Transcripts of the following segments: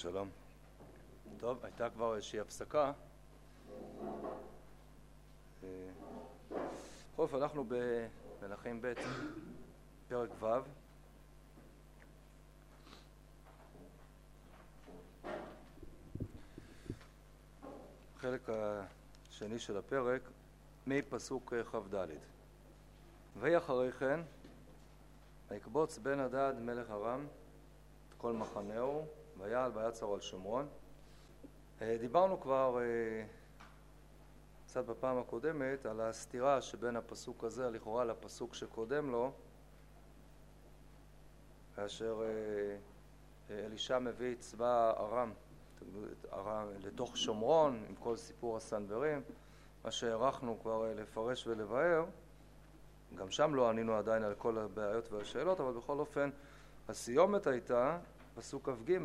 שלום. טוב, הייתה כבר איזושהי הפסקה. אה, בכל אופן, אנחנו במלכים ב', פרק ו'. החלק השני של הפרק, מפסוק כ"ד. ויהי אחרי כן, ויקבוץ בן הדד מלך ארם את כל מחנהו ויעל ויצר על שומרון. אה, דיברנו כבר אה, קצת בפעם הקודמת על הסתירה שבין הפסוק הזה לכאורה לפסוק שקודם לו כאשר אה, אלישע מביא את צבא ארם, ארם לתוך שומרון עם כל סיפור הסנוורים מה שהערכנו כבר לפרש ולבאר גם שם לא ענינו עדיין על כל הבעיות והשאלות אבל בכל אופן הסיומת הייתה פסוק כ"ג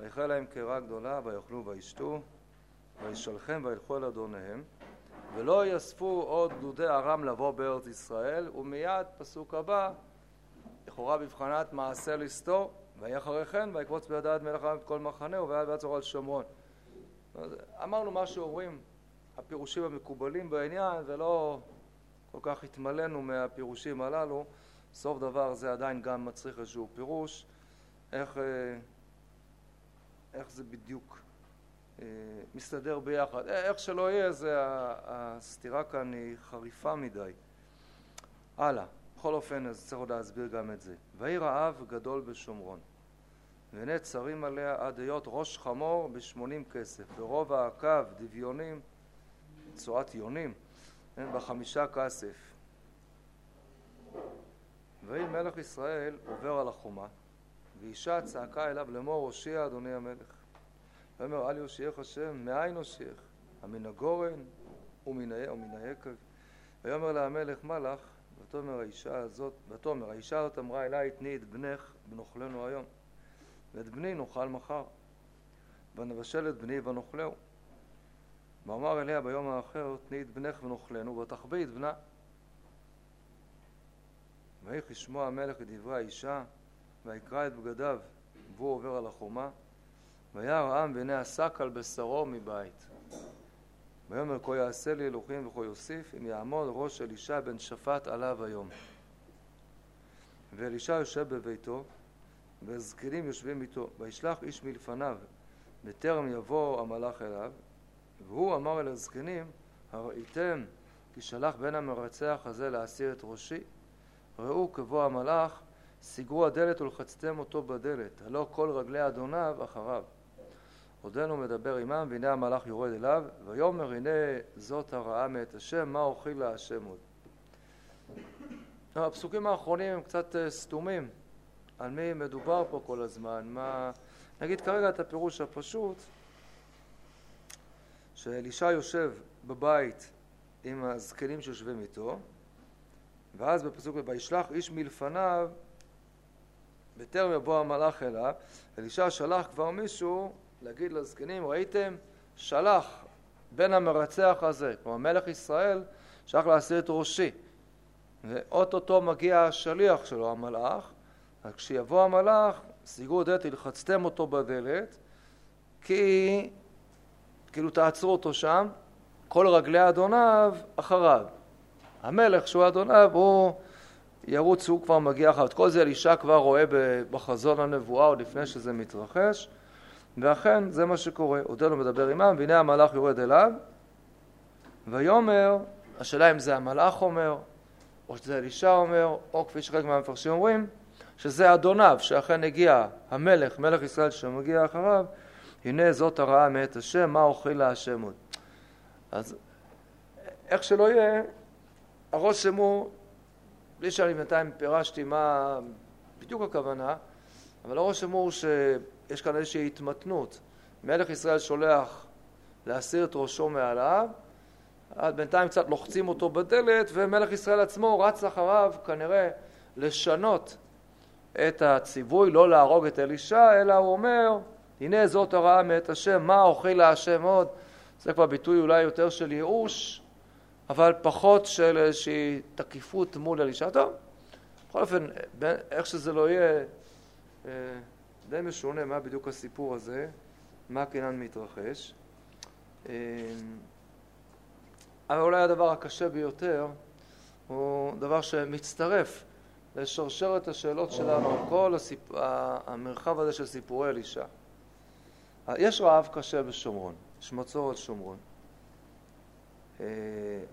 ויחל להם קרה גדולה ויאכלו וישתו וישלחם וילכו אל אדוניהם ולא יאספו עוד גדודי ארם לבוא בארץ ישראל. ומיד פסוק הבא לכאורה בבחנת מעשה לסתור ויהי אחרי כן ויקבוץ בידעת מלך העם את כל מחנהו ויעד ויעצור על שומרון. אמרנו מה שאומרים הפירושים המקובלים בעניין ולא כל כך התמלאנו מהפירושים הללו. סוף דבר זה עדיין גם מצריך איזשהו פירוש איך, אה, איך זה בדיוק אה, מסתדר ביחד. אה, איך שלא יהיה, זה, הסתירה כאן היא חריפה מדי. הלאה. בכל אופן, אז צריך עוד להסביר גם את זה. ויהי רעב גדול בשומרון, והנה צרים עליה עד היות ראש חמור בשמונים כסף, ורוב העקב דביונים, צואת יונים, בחמישה כסף. ויהי מלך ישראל עובר על החומה, ואישה צעקה אליו לאמור הושיע אדוני המלך. ויאמר אל יושיעך השם מאין הושיעך? המן הגורן ומן היקב. ויאמר לה המלך מה לך? ותאמר האישה הזאת ותאמר האישה הזאת אמרה אליי תני את בנך ונאכלנו היום ואת בני נאכל מחר ונבשל את בני ונאכלהו. ואמר אליה ביום האחר תני את בנך ונאכלנו ותחבי את בנה. ויהי כשמוע המלך את דברי האישה ויקרא את בגדיו והוא עובר על החומה וירא העם והנה השק על בשרו מבית. ויאמר כה יעשה לי אלוהים וכה יוסיף אם יעמוד ראש אלישע בן שפט עליו היום. ואלישע יושב בביתו והזקנים יושבים איתו וישלח איש מלפניו בטרם יבוא המלאך אליו. והוא אמר אל הזקנים הראיתם כי שלח בן המרצח הזה להסיר את ראשי? ראו כבוא המלאך סגרו הדלת ולחצתם אותו בדלת, הלא כל רגלי אדוניו אחריו. עודנו מדבר עמם, והנה המלאך יורד אליו, ויאמר הנה זאת הרעה מאת השם, מה אוכיל לה השם עוד. הפסוקים האחרונים הם קצת אה, סתומים, על מי מדובר פה כל הזמן, מה... נגיד כרגע את הפירוש הפשוט, שאלישע יושב בבית עם הזקנים שיושבים איתו, ואז בפסוק וישלח איש מלפניו בטרם יבוא המלאך אליו, אלישע שלח כבר מישהו להגיד לזקנים, ראיתם? שלח בן המרצח הזה, כמו מלך ישראל, שלח להסיר את ראשי. ואוטוטו מגיע השליח שלו, המלאך, אז כשיבוא המלאך, סגרו דלת, ולחצתם אותו בדלת, כי כאילו תעצרו אותו שם, כל רגלי אדוניו אחריו. המלך שהוא אדוניו הוא ירוץ, הוא כבר מגיע אחריו. את כל זה אלישע כבר רואה בחזון הנבואה עוד לפני שזה מתרחש, ואכן זה מה שקורה. עודנו מדבר עמם, והנה המלאך יורד אליו, ויאמר, השאלה אם זה המלאך אומר, או שזה אלישע אומר, או כפי שחלק מהמפרשים אומרים, שזה אדוניו, שאכן הגיע המלך, מלך ישראל שמגיע אחריו, הנה זאת הרעה מאת השם, מה אוכל לה השם עוד. אז איך שלא יהיה, הרושם הוא בלי שאני בינתיים פירשתי מה בדיוק הכוונה, אבל הרושם הוא שיש כאן איזושהי התמתנות. מלך ישראל שולח להסיר את ראשו מעליו, עד בינתיים קצת לוחצים אותו בדלת, ומלך ישראל עצמו רץ אחריו כנראה לשנות את הציווי, לא להרוג את אלישע, אלא הוא אומר, הנה זאת הרעה מאת השם, מה אוכל להשם עוד? זה כבר ביטוי אולי יותר של ייאוש, אבל פחות של איזושהי תקיפות מול אלישע. טוב, בכל אופן, איך שזה לא יהיה, אה, די משונה מה בדיוק הסיפור הזה, מה כנען מתרחש. אמ, אבל אולי הדבר הקשה ביותר הוא דבר שמצטרף לשרשרת השאלות שלנו כל הסיפ... המרחב הזה של סיפורי אלישע. יש רעב קשה בשומרון, יש מצור על שומרון. אה,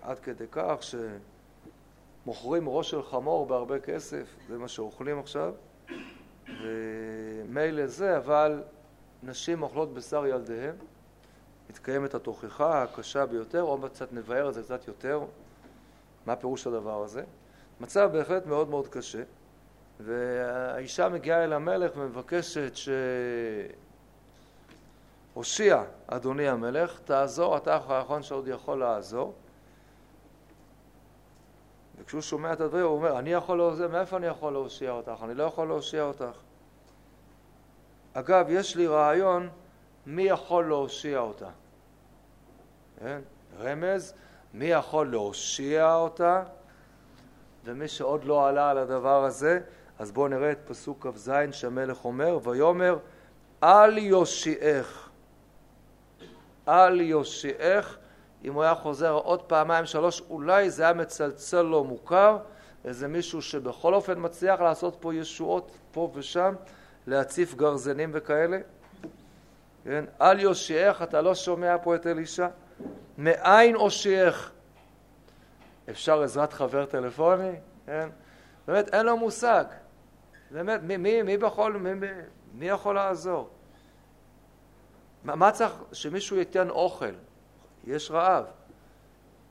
עד כדי כך שמוכרים ראש של חמור בהרבה כסף, זה מה שאוכלים עכשיו, ומילא זה, אבל נשים אוכלות בשר ילדיהם, מתקיימת התוכחה הקשה ביותר, עוד קצת נבהר את זה קצת יותר, מה פירוש הדבר הזה. מצב בהחלט מאוד מאוד קשה, והאישה מגיעה אל המלך ומבקשת שהושיע, אדוני המלך, תעזור, אתה האחרון שעוד יכול לעזור. וכשהוא שומע את הדברים הוא אומר, אני יכול להושיע, מאיפה אני יכול להושיע אותך? אני לא יכול להושיע אותך. אגב, יש לי רעיון מי יכול להושיע אותה. כן? רמז, מי יכול להושיע אותה? ומי שעוד לא עלה על הדבר הזה, אז בואו נראה את פסוק כ"ז שהמלך אומר, ויאמר אל יושיעך, אל יושיעך, אם הוא היה חוזר עוד פעמיים שלוש, אולי זה היה מצלצל לו מוכר, איזה מישהו שבכל אופן מצליח לעשות פה ישועות פה ושם, להציף גרזנים וכאלה. כן? אל יושיעך, אתה לא שומע פה את אלישע? מאין הושיעך? אפשר עזרת חבר טלפוני? כן? באמת, אין לו מושג. באמת, מי, מי, מי, בכל, מי, מי יכול לעזור? מה, מה צריך שמישהו ייתן אוכל? יש רעב.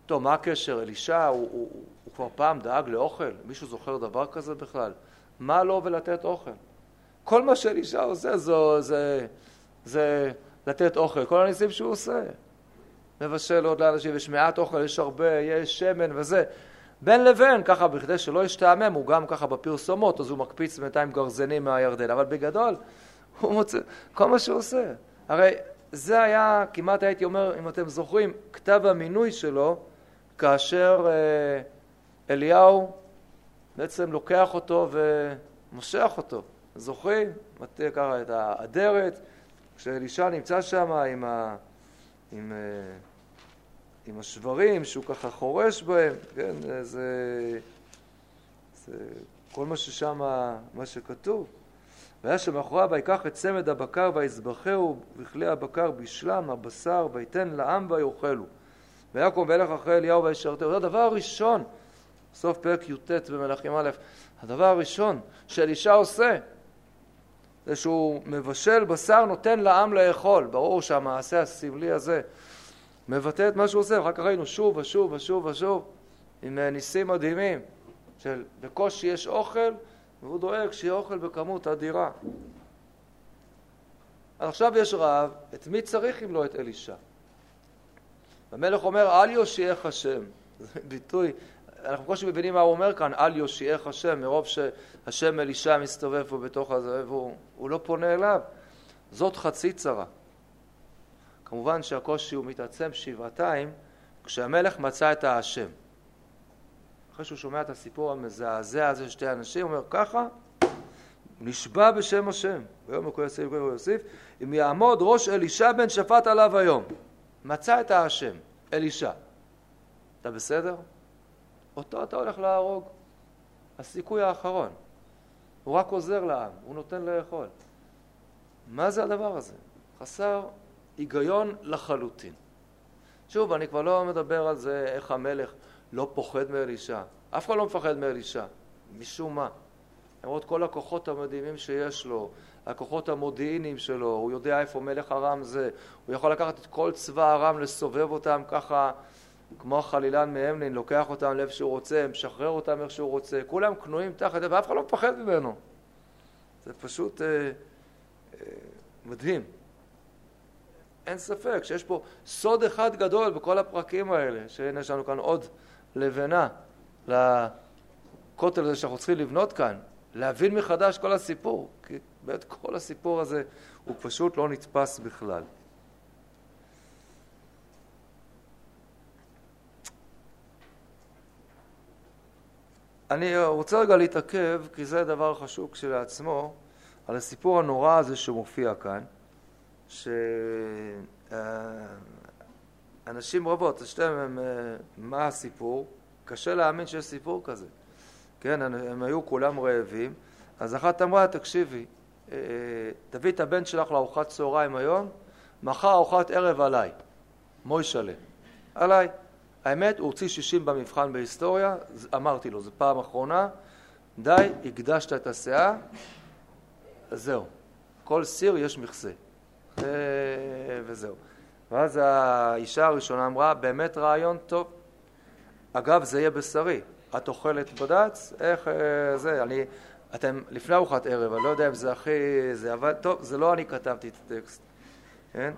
טוב, מה הקשר? אלישע, הוא, הוא, הוא, הוא כבר פעם דאג לאוכל? מישהו זוכר דבר כזה בכלל? מה לו ולתת אוכל? כל מה שאלישע עושה זו, זה, זה לתת אוכל, כל הניסים שהוא עושה. מבשל עוד לאנשים, יש מעט אוכל, יש הרבה, יש שמן וזה. בין לבין, ככה בכדי שלא ישתעמם, הוא גם ככה בפרסומות, אז הוא מקפיץ בינתיים גרזנים מהירדן, אבל בגדול, הוא מוצא, כל מה שהוא עושה. הרי זה היה, כמעט הייתי אומר, אם אתם זוכרים, כתב המינוי שלו, כאשר אה, אליהו בעצם לוקח אותו ומושך אותו. זוכרים? מטה ככה את האדרת, כשאלישע נמצא שם עם, ה... עם, אה, עם השברים שהוא ככה חורש בהם, כן, זה, זה כל מה ששם, מה שכתוב. והיה שמאחוריו ויקח את צמד הבקר ויזבחהו בכלי הבקר בשלם הבשר ויתן לעם ויאכלו. ויקום וילך אחרי אליהו וישרתהו. זה הדבר הראשון, סוף פרק י"ט במלכים א', הדבר הראשון שאלישע עושה זה שהוא מבשל בשר, נותן לעם לאכול. ברור שהמעשה הסמלי הזה מבטא את מה שהוא עושה. אחר כך ראינו שוב ושוב ושוב ושוב עם ניסים מדהימים של בקושי יש אוכל והוא דואג שיהיה אוכל בכמות אדירה. עכשיו יש רעב, את מי צריך אם לא את אלישע? המלך אומר אל יושיעך השם, זה ביטוי אנחנו בקושי מבינים מה הוא אומר כאן, אל יושיעך השם, מרוב שהשם אלישע מסתובב פה בתוך הזה, והוא לא פונה אליו. זאת חצי צרה. כמובן שהקושי הוא מתעצם שבעתיים כשהמלך מצא את האשם. אחרי שהוא שומע את הסיפור המזעזע הזה של שתי אנשים, הוא אומר ככה, נשבע בשם השם, ויאמר כה יוסיף כה יוסיף, אם יעמוד ראש אלישע בן שפט עליו היום. מצא את האשם, אלישע. אתה בסדר? אותו אתה הולך להרוג. הסיכוי האחרון. הוא רק עוזר לעם, הוא נותן לאכול. מה זה הדבר הזה? חסר היגיון לחלוטין. שוב, אני כבר לא מדבר על זה איך המלך לא פוחד מאלישע. אף אחד לא מפחד מאלישע, משום מה. למרות כל הכוחות המדהימים שיש לו, הכוחות המודיעיניים שלו, הוא יודע איפה מלך ארם זה, הוא יכול לקחת את כל צבא ארם, לסובב אותם ככה כמו החלילן מהמלין, לוקח אותם לאיפה שהוא רוצה, משחרר אותם איך שהוא רוצה, כולם כנועים תחת זה, ואף אחד לא מפחד ממנו. זה פשוט אה, אה, מדהים. אין ספק שיש פה סוד אחד גדול בכל הפרקים האלה, שהנה יש לנו כאן עוד לבנה לכותל הזה שאנחנו צריכים לבנות כאן, להבין מחדש כל הסיפור, כי באמת כל הסיפור הזה הוא פשוט לא נתפס בכלל. אני רוצה רגע להתעכב, כי זה דבר חשוב כשלעצמו, על הסיפור הנורא הזה שמופיע כאן, שאנשים רבות, שתיהם, מה הסיפור? קשה להאמין שיש סיפור כזה. כן, הם היו כולם רעבים, אז אחת אמרה, תקשיבי, אה, תביא את הבן שלך לארוחת צהריים היום, מחר ארוחת ערב עליי, מוישלה, עליי. האמת, הוא הוציא 60 במבחן בהיסטוריה, אמרתי לו, זו פעם אחרונה, די, הקדשת את הסאה, זהו. כל סיר יש מכסה. אה, וזהו. ואז האישה הראשונה אמרה, באמת רעיון טוב. אגב, זה יהיה בשרי. את אוכלת בד"ץ? איך אה, זה? אני... אתם לפני ארוחת ערב, אני לא יודע אם זה הכי... זה, אבל טוב, זה לא אני כתבתי את הטקסט, כן?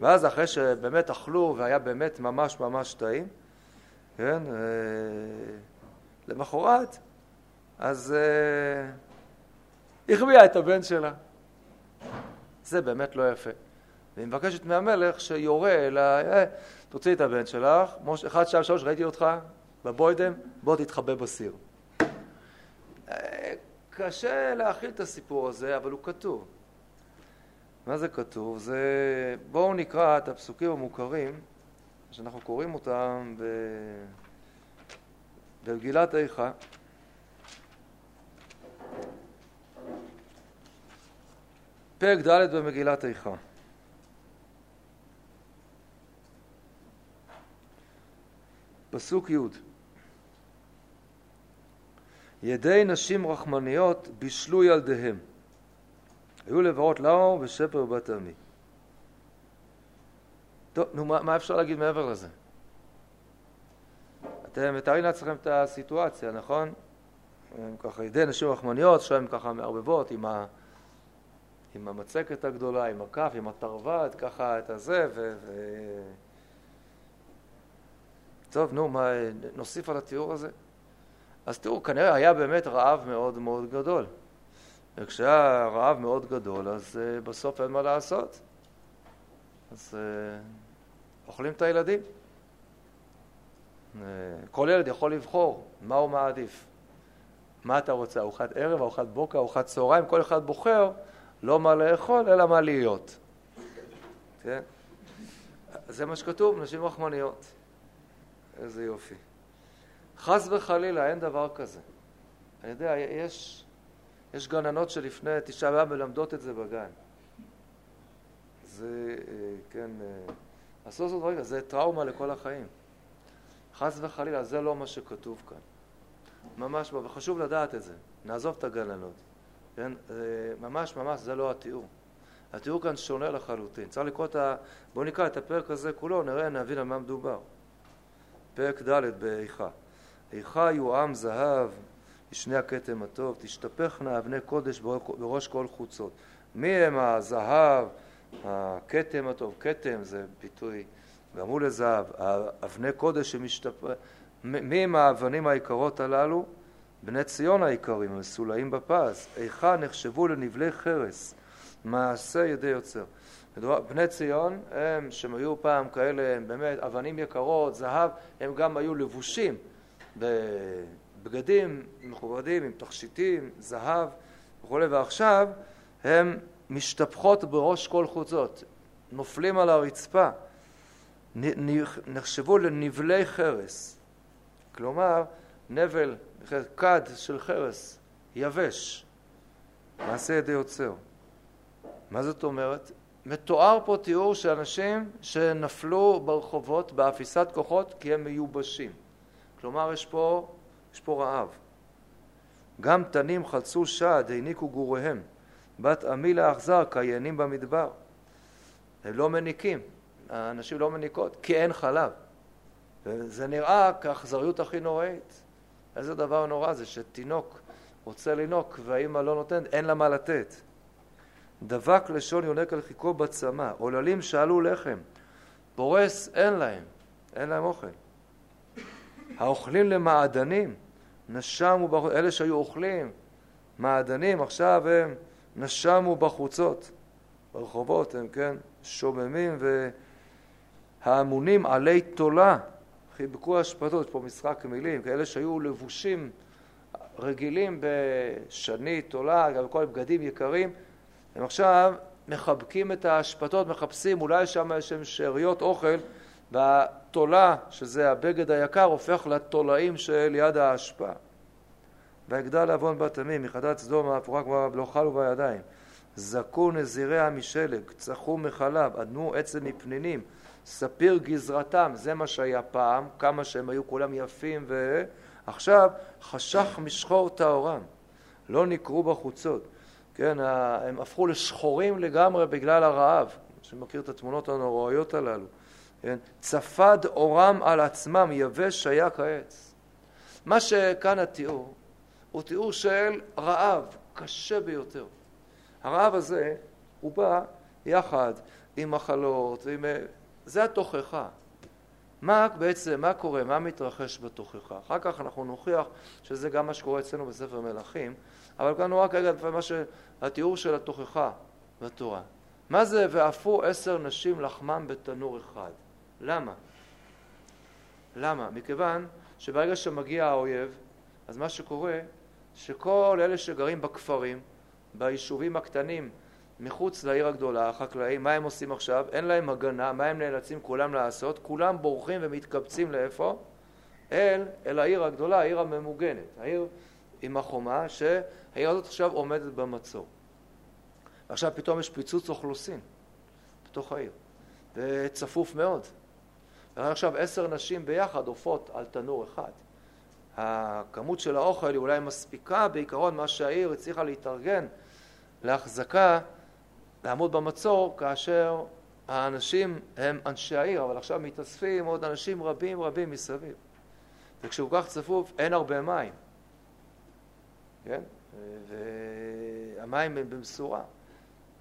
ואז אחרי שבאמת אכלו והיה באמת ממש ממש טעים, כן? אה, למחרת, אז החביאה את הבן שלה. זה באמת לא יפה. והיא מבקשת מהמלך שיורה אלא, אה, תוציאי את הבן שלך, מוש, אחד, שתיים, שלוש, ראיתי אותך בבוידם, בוא תתחבא בסיר. אה, קשה להכיל את הסיפור הזה, אבל הוא כתוב. מה זה כתוב? זה... בואו נקרא את הפסוקים המוכרים, שאנחנו קוראים אותם ב... במגילת איכה. פרק ד' במגילת איכה. פסוק י' ידי נשים רחמניות בישלו ילדיהם. היו לברות לאו ושפר בת עמי. טוב, נו, מה, מה אפשר להגיד מעבר לזה? אתם מתארים לעצמכם את הסיטואציה, נכון? הם ככה ידי נשים רחמניות, שהן ככה מערבבות עם ה... עם המצקת הגדולה, עם הכף, עם התרווד, ככה את הזה, ו... ו... טוב, נו, מה, נוסיף על התיאור הזה? אז תראו, כנראה היה באמת רעב מאוד מאוד גדול. וכשהיה רעב מאוד גדול, אז uh, בסוף אין מה לעשות. אז uh, אוכלים את הילדים. Uh, כל ילד יכול לבחור מה הוא מעדיף. מה אתה רוצה, ארוחת ערב, ארוחת בוקר, ארוחת צהריים, כל אחד בוחר לא מה לאכול, אלא מה להיות. כן? זה מה שכתוב, נשים רחמניות. איזה יופי. חס וחלילה, אין דבר כזה. אני יודע, יש, יש גננות שלפני תשעה באב מלמדות את זה בגן. זה, אה, כן, אה, אסור לעשות רגע, זה טראומה לכל החיים. חס וחלילה, זה לא מה שכתוב כאן. ממש, וחשוב לדעת את זה. נעזוב את הגננות. כן? ממש ממש זה לא התיאור. התיאור כאן שונה לחלוטין. צריך לקרוא את ה... בואו נקרא את הפרק הזה כולו, נראה, נבין על מה מדובר. פרק ד' באיכה. איכה יועם זהב, ישנה הכתם הטוב, תשתפכנה אבני קודש בראש כל חוצות. מי הם הזהב, הכתם הטוב? כתם זה ביטוי גם הוא לזהב. אבני קודש שמשתפ... מי הם האבנים היקרות הללו? בני ציון היקרים, המסולאים בפז, איכה נחשבו לנבלי חרס, מעשה ידי יוצר. בני ציון הם, שהם היו פעם כאלה, הם באמת אבנים יקרות, זהב, הם גם היו לבושים בבגדים מכובדים, עם תכשיטים, זהב וכולי, ועכשיו הם משתפכות בראש כל חוצות, נופלים על הרצפה, נחשבו לנבלי חרס. כלומר, נבל כד של חרס, יבש, מעשה ידי יוצר. מה זאת אומרת? מתואר פה תיאור של אנשים שנפלו ברחובות באפיסת כוחות כי הם מיובשים. כלומר, יש פה, יש פה רעב. גם תנים חלצו שד, העניקו גוריהם. בת עמי לאכזר, קיינים במדבר. הם לא מניקים, האנשים לא מניקות, כי אין חלב. וזה נראה כאכזריות הכי נוראית. איזה דבר נורא זה שתינוק רוצה לינוק והאימא לא נותנת, אין לה מה לתת. דבק לשון יונק על חיכו בצמא, עוללים שאלו לחם, פורס אין להם, אין להם אוכל. האוכלים למעדנים, נשמו, בחוצות, אלה שהיו אוכלים. מעדנים, עכשיו הם נשמו בחוצות, ברחובות הם, כן, שוממים והאמונים עלי תולה, חיבקו אשפתות, פה משחק מילים, כאלה שהיו לבושים רגילים בשנית, עולה, גם כל בגדים יקרים, הם עכשיו מחבקים את האשפתות, מחפשים, אולי שם יש שם שאריות אוכל, והתולה, שזה הבגד היקר, הופך לתולעים שליד האשפה. ויגדל עוון בת עמים, מחדת סדום האפורה כמו לא חלו בידיים. זכו נזיריה משלג, צחו מחלב, עדנו עצם מפנינים, ספיר גזרתם, זה מה שהיה פעם, כמה שהם היו כולם יפים ועכשיו חשך משחור טהורם, לא נקרו בחוצות, כן, הם הפכו לשחורים לגמרי בגלל הרעב, שמכיר את התמונות הנוראיות הללו, כן, צפד אורם על עצמם, יבש היה כעץ. מה שכאן התיאור הוא תיאור של רעב קשה ביותר. הרעב הזה הוא בא יחד עם מחלות, עם... זה התוכחה. מה בעצם, מה קורה, מה מתרחש בתוכחה? אחר כך אנחנו נוכיח שזה גם מה שקורה אצלנו בספר מלכים, אבל כאן הוא רק רגע מה שהתיאור של התוכחה בתורה. מה זה ואפו עשר נשים לחמם בתנור אחד? למה? למה? מכיוון שברגע שמגיע האויב, אז מה שקורה, שכל אלה שגרים בכפרים, ביישובים הקטנים, מחוץ לעיר הגדולה, החקלאים, מה הם עושים עכשיו? אין להם הגנה, מה הם נאלצים כולם לעשות? כולם בורחים ומתקבצים לאיפה? אל, אל העיר הגדולה, העיר הממוגנת, העיר עם החומה, שהעיר הזאת עכשיו עומדת במצור. עכשיו פתאום יש פיצוץ אוכלוסין בתוך העיר, וצפוף מאוד. ועכשיו עשר נשים ביחד עופות על תנור אחד. הכמות של האוכל היא אולי מספיקה בעיקרון מה שהעיר הצליחה להתארגן להחזקה, לעמוד במצור, כאשר האנשים הם אנשי העיר, אבל עכשיו מתאספים עוד אנשים רבים רבים מסביב. וכשהוא כך צפוף אין הרבה מים, כן? והמים הם במשורה.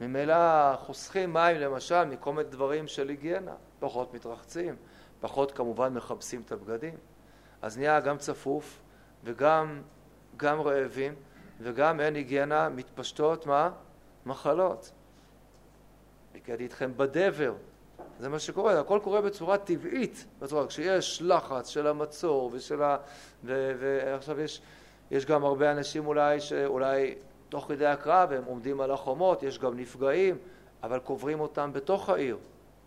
ממילא חוסכים מים למשל מכל מיני דברים של היגיינה, פחות מתרחצים, פחות כמובן מכבסים את הבגדים. אז נהיה גם צפוף וגם גם רעבים וגם אין היגיינה, מתפשטות מה? מחלות. הקראתי איתכם בדבר, זה מה שקורה, הכל קורה בצורה טבעית, בצורה, כשיש לחץ של המצור ושל ה... ועכשיו יש, יש גם הרבה אנשים אולי שאולי תוך כדי הקרב הם עומדים על החומות, יש גם נפגעים, אבל קוברים אותם בתוך העיר.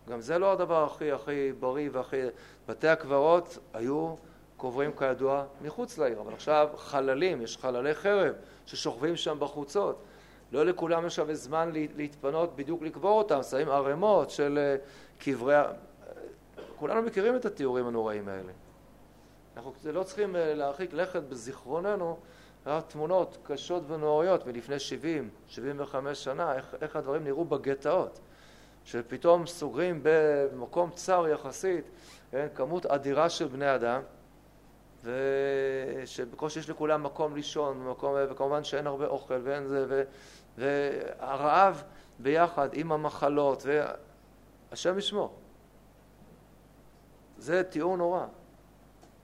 גם זה לא הדבר הכי הכי בריא והכי... בתי הקברות היו קוברים כידוע מחוץ לעיר, אבל עכשיו חללים, יש חללי חרב ששוכבים שם בחוצות. לא לכולם יש עכשיו זמן להתפנות בדיוק לקבור אותם, שמים ערימות של אה, קברי... כולנו מכירים את התיאורים הנוראים האלה. אנחנו לא צריכים אה, להרחיק לכת בזיכרוננו תמונות קשות ונוראיות מלפני 70, 75 שנה, איך, איך הדברים נראו בגטאות, שפתאום סוגרים במקום צר יחסית, כן, כמות אדירה של בני אדם, ושבקושי יש לכולם מקום לישון, מקום, וכמובן שאין הרבה אוכל ואין זה, ו, והרעב ביחד עם המחלות, והשם ישמור. זה תיאור נורא.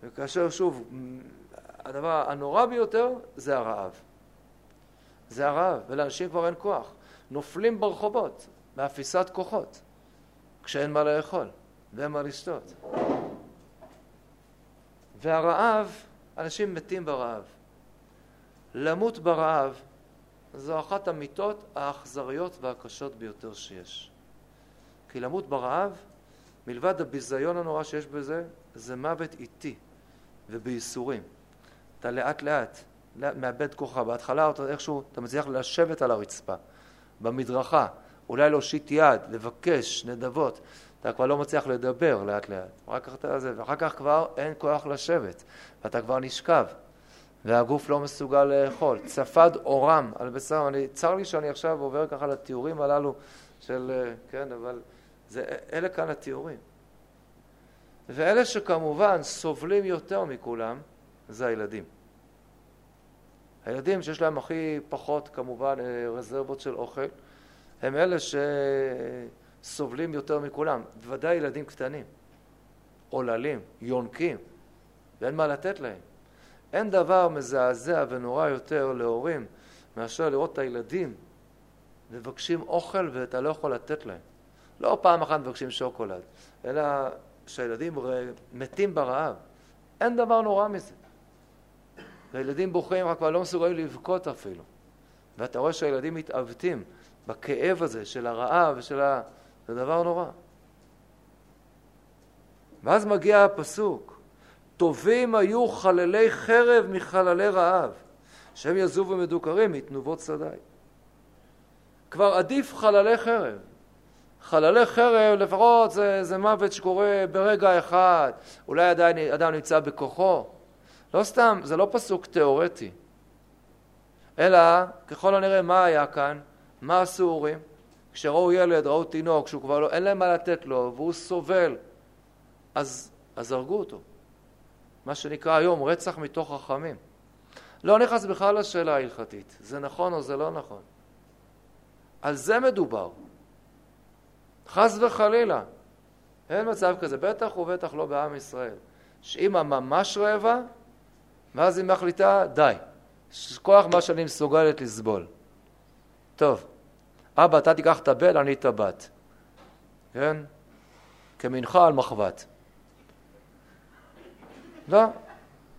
וכאשר שוב, הדבר הנורא ביותר זה הרעב. זה הרעב, ולאנשים כבר אין כוח. נופלים ברחובות, מאפיסת כוחות, כשאין מה לאכול ואין מה לשתות. והרעב, אנשים מתים ברעב. למות ברעב זו אחת המיתות האכזריות והקשות ביותר שיש. כי למות ברעב, מלבד הביזיון הנורא שיש בזה, זה מוות איטי ובייסורים. אתה לאט לאט מאבד כוחה. בהתחלה אתה איכשהו, אתה מצליח לשבת על הרצפה, במדרכה, אולי להושיט יד, לבקש נדבות. אתה כבר לא מצליח לדבר לאט לאט, רק אתה זה, ואחר כך כבר אין כוח לשבת, ואתה כבר נשכב, והגוף לא מסוגל לאכול. צפד אורם על בשר, אני, צר לי שאני עכשיו עובר ככה לתיאורים הללו של, כן, אבל זה, אלה כאן התיאורים. ואלה שכמובן סובלים יותר מכולם, זה הילדים. הילדים שיש להם הכי פחות כמובן רזרבות של אוכל, הם אלה ש... סובלים יותר מכולם, בוודאי ילדים קטנים, עוללים, יונקים, ואין מה לתת להם. אין דבר מזעזע ונורא יותר להורים מאשר לראות את הילדים מבקשים אוכל ואתה לא יכול לתת להם. לא פעם אחת מבקשים שוקולד, אלא שהילדים מתים ברעב. אין דבר נורא מזה. והילדים בוכים, רק כבר לא מסוגלים לבכות אפילו. ואתה רואה שהילדים מתעוותים בכאב הזה של הרעב ושל ה... זה דבר נורא. ואז מגיע הפסוק, טובים היו חללי חרב מחללי רעב, שהם יזובו מדוכרים מתנובות שדי. כבר עדיף חללי חרב. חללי חרב לפחות זה, זה מוות שקורה ברגע אחד, אולי עדיין אדם נמצא בכוחו. לא סתם, זה לא פסוק תיאורטי. אלא, ככל הנראה, מה היה כאן? מה עשו הורים? כשראו ילד, ראו תינוק, שהוא כבר לא, אין להם מה לתת לו, והוא סובל, אז, אז הרגו אותו. מה שנקרא היום רצח מתוך רחמים. לא נכנס בכלל לשאלה ההלכתית, זה נכון או זה לא נכון. על זה מדובר. חס וחלילה. אין מצב כזה, בטח ובטח לא בעם ישראל. שאימא ממש רעבה, ואז היא מחליטה, די, כוח מה שאני מסוגלת לסבול. טוב, אבא, אתה תיקח את הבן, אני את הבת. כן? כמנחה על מחבת. לא,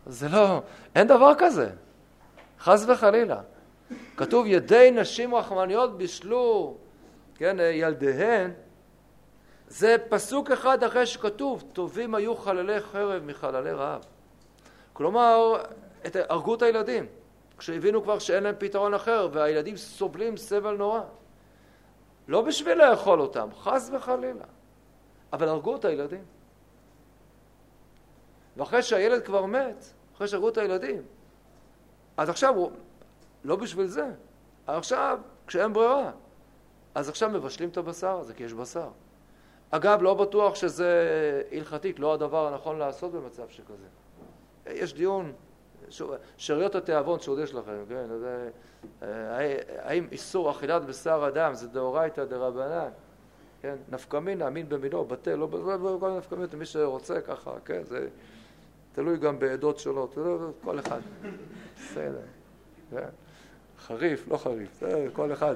זה לא, אין דבר כזה. חס וחלילה. כתוב ידי נשים רחמניות בישלו, כן, ילדיהן. זה פסוק אחד אחרי שכתוב, טובים היו חללי חרב מחללי רעב. כלומר, את, הרגו את הילדים, כשהבינו כבר שאין להם פתרון אחר, והילדים סובלים סבל נורא. לא בשביל לאכול אותם, חס וחלילה, אבל הרגו את הילדים. ואחרי שהילד כבר מת, אחרי שהרגו את הילדים, אז עכשיו הוא, לא בשביל זה, עכשיו, כשאין ברירה, אז עכשיו מבשלים את הבשר הזה, כי יש בשר. אגב, לא בטוח שזה הלכתית, לא הדבר הנכון לעשות במצב שכזה. יש דיון, שאריות התיאבון שעוד יש לכם, כן? זה, אה, האם איסור אכילת בשר אדם זה דאורייתא דרבנן, כן? נפקא מינה, מין במינו, בטל, לא בכל נפקא מינה, מי שרוצה ככה, כן? זה תלוי גם בעדות שונות, כל אחד. בסדר, כן? חריף, לא חריף, כל אחד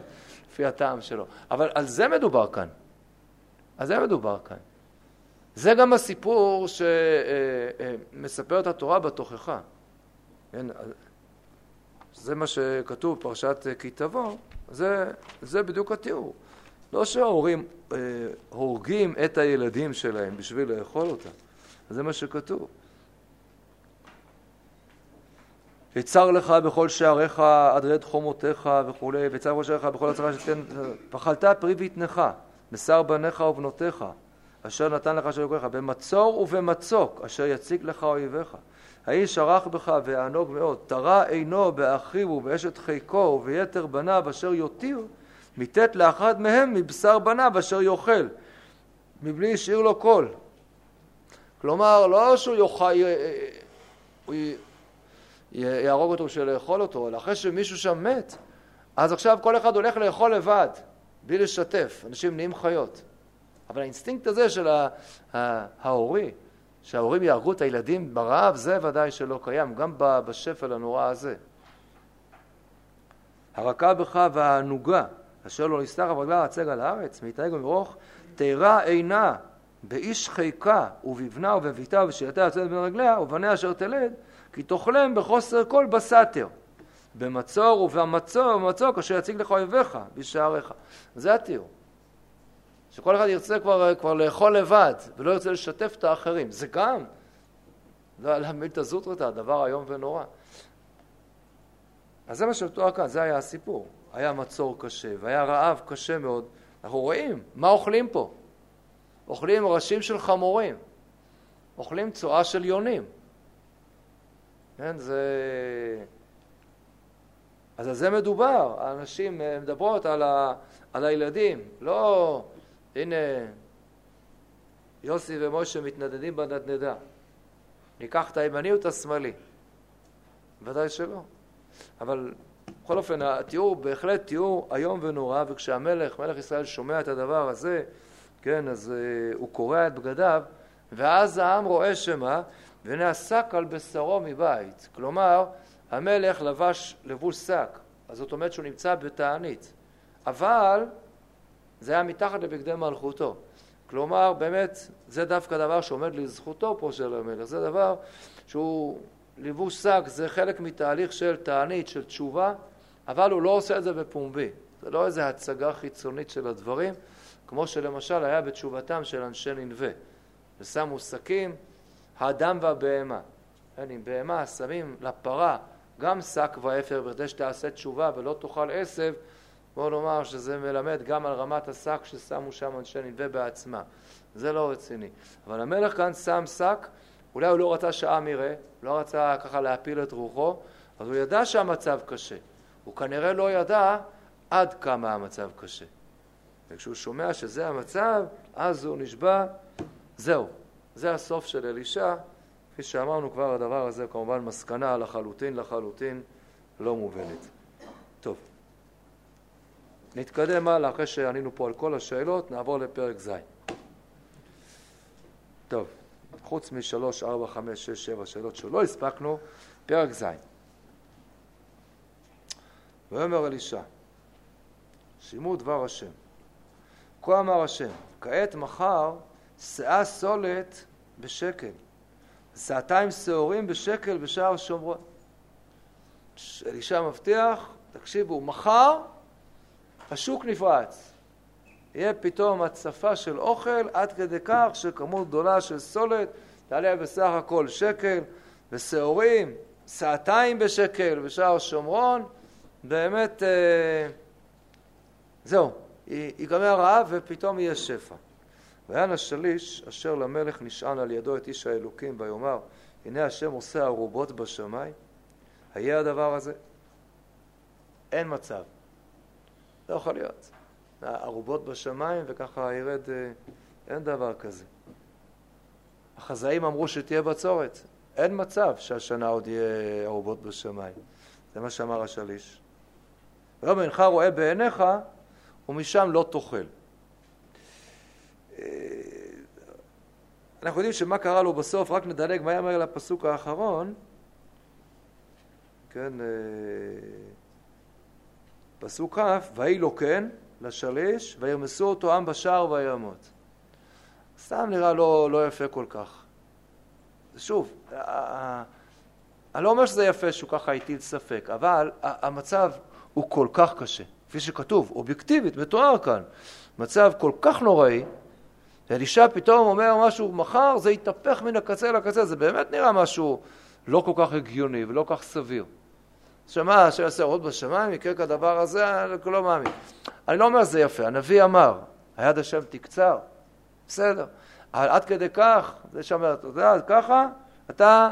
לפי הטעם שלו. אבל על זה מדובר כאן. על זה מדובר כאן. זה גם הסיפור שמספרת התורה בתוכחה. כן? זה מה שכתוב בפרשת כי תבוא, זה, זה בדיוק התיאור. לא שההורים אה, הורגים את הילדים שלהם בשביל לאכול אותם, זה מה שכתוב. יצר לך בכל שעריך עד רד חומותיך וכולי, ויצר בכל שעריך בכל הצרה שתתן, פחלת פרי ויתנך, בשר בניך ובנותיך, אשר נתן לך אשר יוקרך, במצור ובמצוק, אשר יציג לך אויביך. האיש ערך בך וענוג מאוד, תרה עינו באחיו ובאשת חיקו וביתר בניו אשר יותיר, מיתת לאחד מהם מבשר בניו אשר יאכל, מבלי השאיר לו קול. כלומר, לא שהוא יאכל, הוא יהרוג אותו בשביל לאכול אותו, אלא אחרי שמישהו שם מת, אז עכשיו כל אחד הולך לאכול לבד, בלי לשתף, אנשים נהיים חיות. אבל האינסטינקט הזה של ההורי, שההורים יהרגו את הילדים ברעב, זה ודאי שלא קיים, גם בשפל הנורא הזה. הרכה בך והענוגה, אשר לא נסתה כף רגלה הצג על הארץ, מהתענג ומרוך, תרע עינה באיש חיקה ובבנה ובביתה ובשילתה יוצאת בין רגליה ובניה אשר תלד, כי תאכלם בחוסר כל בסתר. במצור ובמצור ובמצוק אשר יציג לך אויביך בשעריך. זה התיאור. שכל אחד ירצה כבר, כבר לאכול לבד ולא ירצה לשתף את האחרים. זה גם, לא להעמיד את הזוטרתא, דבר איום ונורא. אז זה מה שמתואר כאן, זה היה הסיפור. היה מצור קשה והיה רעב קשה מאוד. אנחנו רואים, מה אוכלים פה? אוכלים ראשים של חמורים, אוכלים צואה של יונים. כן, זה... אז על זה מדובר, האנשים מדברות על, ה... על הילדים, לא הנה, יוסי ומשה מתנדנדים בנדנדה. ניקח את הימני או את השמאלי? ודאי שלא. אבל בכל אופן, התיאור בהחלט תיאור איום ונורא, וכשהמלך, מלך ישראל, שומע את הדבר הזה, כן, אז uh, הוא קורע את בגדיו, ואז העם רואה שמה, השק על בשרו מבית. כלומר, המלך לבש לבוש שק, אז זאת אומרת שהוא נמצא בתענית. אבל זה היה מתחת לבגדי מלכותו. כלומר, באמת, זה דווקא דבר שעומד לזכותו פה של המלך. זה דבר שהוא לבוש שק, זה חלק מתהליך של תענית, של תשובה, אבל הוא לא עושה את זה בפומבי. זה לא איזו הצגה חיצונית של הדברים, כמו שלמשל היה בתשובתם של אנשי ננבה. ושמו שקים, האדם והבהמה. כן, עם בהמה שמים לפרה גם שק ואפר בכדי שתעשה תשובה ולא תאכל עשב, בואו נאמר שזה מלמד גם על רמת השק ששמו שם אנשי ננבה בעצמה. זה לא רציני. אבל המלך כאן שם שק, אולי הוא לא רצה שהעם יראה, לא רצה ככה להפיל את רוחו, אז הוא ידע שהמצב קשה. הוא כנראה לא ידע עד כמה המצב קשה. וכשהוא שומע שזה המצב, אז הוא נשבע, זהו, זה הסוף של אלישע. כפי שאמרנו כבר, הדבר הזה כמובן מסקנה לחלוטין לחלוטין לא מובנת. טוב, נתקדם הלאה, אחרי שענינו פה על כל השאלות, נעבור לפרק ז'. טוב, חוץ משלוש, ארבע, חמש, שש, שבע שאלות שלא הספקנו, פרק ז'. ויאמר אלישע, שימו דבר השם. כה אמר השם, כעת מחר שאה סולת בשקל, שעתיים שעורים בשקל בשער שומרון. אלישע מבטיח, תקשיבו, מחר השוק נפרץ. יהיה פתאום הצפה של אוכל עד כדי כך שכמות גדולה של סולת תעלה בסך הכל שקל, ושעורים, שעתיים בשקל בשער שומרון, באמת, אה, זהו, ייגמר הרעב ופתאום יהיה שפע. ויען השליש אשר למלך נשען על ידו את איש האלוקים ויאמר הנה השם עושה ערובות בשמיים היה הדבר הזה? אין מצב. לא יכול להיות. ערובות בשמיים וככה ירד, אה, אין דבר כזה. החזאים אמרו שתהיה בצורת. אין מצב שהשנה עוד יהיה ערובות בשמיים. זה מה שאמר השליש. ויאמר אינך רואה בעיניך ומשם לא תאכל. אה, אנחנו יודעים שמה קרה לו בסוף, רק נדלג מהר מהר לפסוק האחרון, כן, אה, פסוק כ', ויהי לו כן לשליש, וירמסו אותו עם בשער וימות. סתם נראה לא, לא יפה כל כך. שוב, אני לא אומר שזה יפה שהוא ככה הטיל ספק, אבל המצב הוא כל כך קשה, כפי שכתוב, אובייקטיבית, מתואר כאן, מצב כל כך נוראי, ואלישע פתאום אומר משהו, מחר זה יתהפך מן הקצה לקצה, זה באמת נראה משהו לא כל כך הגיוני ולא כל כך סביר. שמה, אשר יעשה עוד בשמיים, יקרה כדבר הזה, אני לא מאמין. אני לא אומר שזה יפה, הנביא אמר, היד השם תקצר, בסדר. אבל עד כדי כך, זה שאומר, אתה יודע, ככה, אתה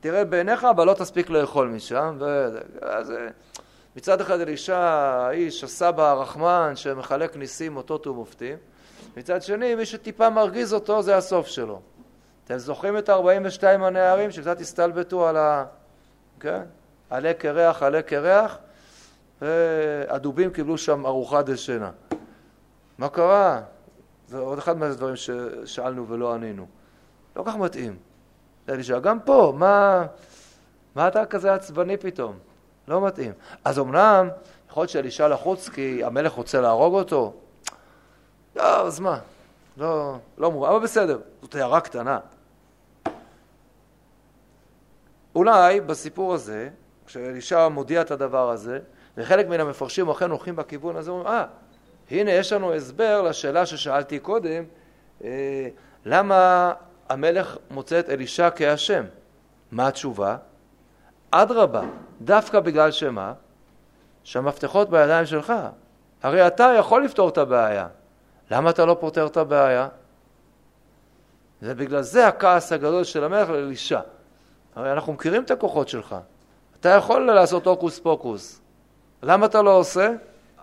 תראה בעיניך, אבל לא תספיק לאכול משם. וזה, מצד אחד אלישע, האיש, הסבא הרחמן, שמחלק ניסים, אותות ומופתים. מצד שני, מי שטיפה מרגיז אותו, זה הסוף שלו. אתם זוכרים את 42 הנערים שקצת הסתלבטו על ה... כן? עלה קרח, עלה קרח, והדובים קיבלו שם ארוחה דשנה. מה קרה? זה עוד אחד מהדברים ששאלנו ולא ענינו. לא כך מתאים. גם פה, מה, מה אתה כזה עצבני פתאום? לא מתאים. אז אמנם, יכול להיות שאלישע לחוץ כי המלך רוצה להרוג אותו. לא, אז מה? לא, לא מובן, אבל בסדר, זאת הערה קטנה. אולי בסיפור הזה, כשאלישע מודיע את הדבר הזה, וחלק מן המפרשים אכן הולכים בכיוון הזה, אומרים, אה, הנה יש לנו הסבר לשאלה ששאלתי קודם, אה, למה המלך מוצא את אלישע כאשם? מה התשובה? אדרבה, דווקא בגלל שמה? שהמפתחות בידיים שלך. הרי אתה יכול לפתור את הבעיה. למה אתה לא פותר את הבעיה? זה בגלל זה הכעס הגדול של המלך לאלישע. הרי אנחנו מכירים את הכוחות שלך. אתה יכול לעשות הוקוס פוקוס. למה אתה לא עושה?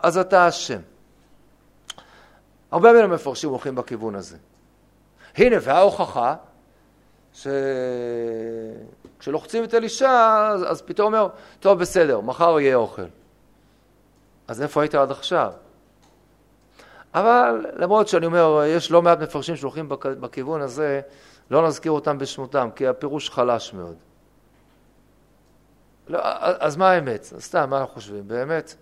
אז אתה אשם. הרבה מן המפרשים הולכים בכיוון הזה. הנה, וההוכחה, שכשלוחצים את אלישע, אז, פתאום אומר, טוב, בסדר, מחר יהיה אוכל. אז איפה היית עד עכשיו? אבל למרות שאני אומר, יש לא מעט מפרשים שהולכים בכיוון הזה, לא נזכיר אותם בשמותם, כי הפירוש חלש מאוד. לא, אז מה האמת? סתם, מה אנחנו חושבים? באמת?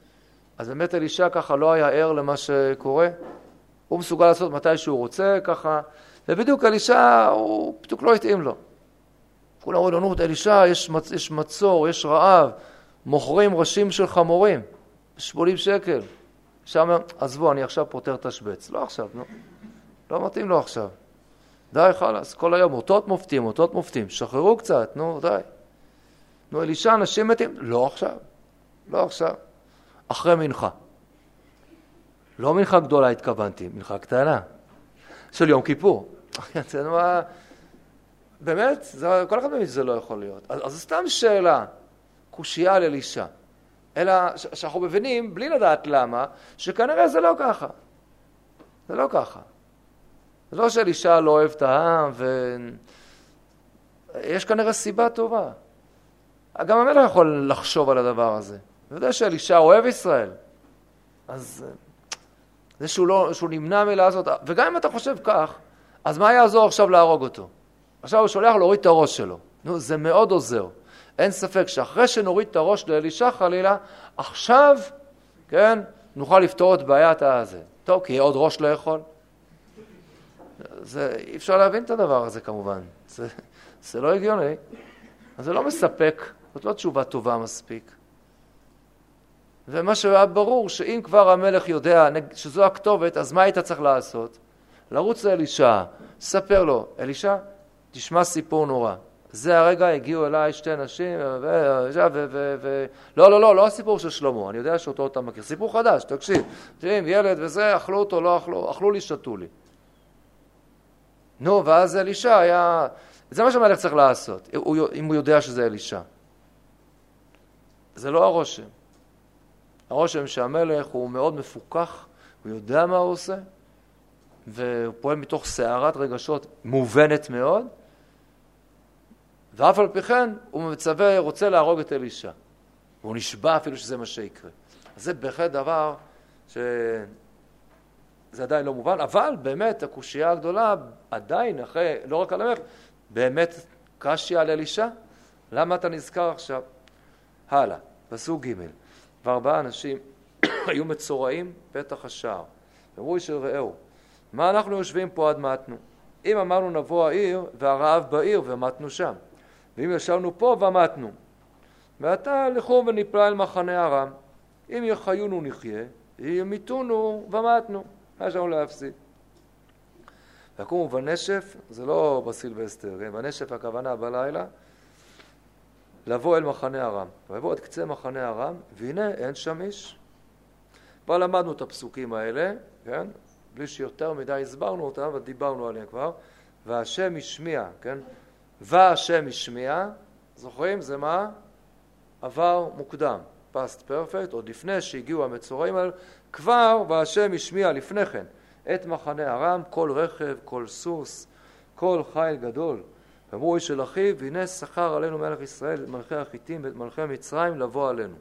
אז באמת אלישע ככה לא היה ער למה שקורה? הוא מסוגל לעשות מתי שהוא רוצה, ככה, ובדיוק אלישע, הוא בדיוק לא התאים לו. כולם אומרים לו, נו, אלישע, יש, מצ, יש מצור, יש רעב, מוכרים ראשים של חמורים, 80 שקל. אלישע אומר, עזבו, אני עכשיו פותר תשבץ. לא עכשיו, נו. לא מתאים לו עכשיו. די, חלאס, כל היום אותות מופתים, אותות מופתים, שחררו קצת, נו, די. נו, אלישע, אנשים מתים, לא עכשיו, לא עכשיו, אחרי מנחה. לא מנחה גדולה התכוונתי, מנחה קטנה, של יום כיפור. באמת, זה, כל אחד מבין שזה לא יכול להיות. אז, אז סתם שאלה, קושייה על אלישע. אלא שאנחנו מבינים, בלי לדעת למה, שכנראה זה לא ככה. זה לא ככה. זה לא שאלישע לא אוהב את העם, ויש כנראה סיבה טובה. גם המלך יכול לחשוב על הדבר הזה. הוא יודע שאלישע אוהב ישראל. אז זה שהוא, לא, שהוא נמנע מלעשות, וגם אם אתה חושב כך, אז מה יעזור עכשיו להרוג אותו? עכשיו הוא שולח להוריד את הראש שלו. נו, זה מאוד עוזר. אין ספק שאחרי שנוריד את הראש לאלישע חלילה, עכשיו, כן, נוכל לפתור את בעיית הזה. טוב, כי עוד ראש לאכול. זה, אי אפשר להבין את הדבר הזה כמובן. זה, זה לא הגיוני. אז זה לא מספק, זאת לא תשובה טובה מספיק. ומה שהיה ברור, שאם כבר המלך יודע שזו הכתובת, אז מה היית צריך לעשות? לרוץ לאלישע, ספר לו, אלישע, תשמע סיפור נורא. זה הרגע הגיעו אליי שתי נשים, ו... ו... ו... ו... לא, לא, לא, לא הסיפור של שלמה, אני יודע שאותו אתה מכיר. סיפור חדש, תקשיב. תראי, ילד וזה, אכלו אותו, לא אכלו, אכלו לי, שתו לי. נו, ואז אלישע היה... זה מה שהמלך צריך לעשות, אם הוא יודע שזה אלישע. זה לא הרושם. הרושם שהמלך הוא מאוד מפוכח, הוא יודע מה הוא עושה, והוא פועל מתוך סערת רגשות מובנת מאוד, ואף על פי כן הוא מצווה, רוצה להרוג את אלישע. והוא נשבע אפילו שזה מה שיקרה. אז זה בהחלט דבר ש... זה עדיין לא מובן, אבל באמת הקושייה הגדולה עדיין, אחרי, לא רק על המלך, באמת קשי על אלישע? למה אתה נזכר עכשיו? הלאה, פסוק ג' וארבעה אנשים היו מצורעים פתח השער. אמרו איש אל רעהו, מה אנחנו יושבים פה עד מתנו? אם אמרנו נבוא העיר והרעב בעיר ומתנו שם, ואם ישבנו פה ומתנו. ועתה לכו ונפלא אל מחנה ארם, אם יחיונו נחיה, ימיתונו ומתנו. מה יש לנו להפסיד? ויקומו בנשף, זה לא בסילבסטר, כן? בנשף הכוונה בלילה, לבוא אל מחנה ארם. ויבוא עד קצה מחנה ארם, והנה אין שם איש. כבר למדנו את הפסוקים האלה, כן? בלי שיותר מדי הסברנו אותם, ודיברנו עליהם כבר. והשם השמיע, כן? והשם השמיע, זוכרים? זה מה? עבר מוקדם. past perfect, עוד לפני שהגיעו המצורעים האלה, כבר והשם השמיע לפני כן את מחנה ארם, כל רכב, כל סוס, כל חיל גדול. ואמרו איש אל אחיו, והנה שכר עלינו מלך ישראל את מלכי החיטים ואת מלכי מצרים לבוא עלינו.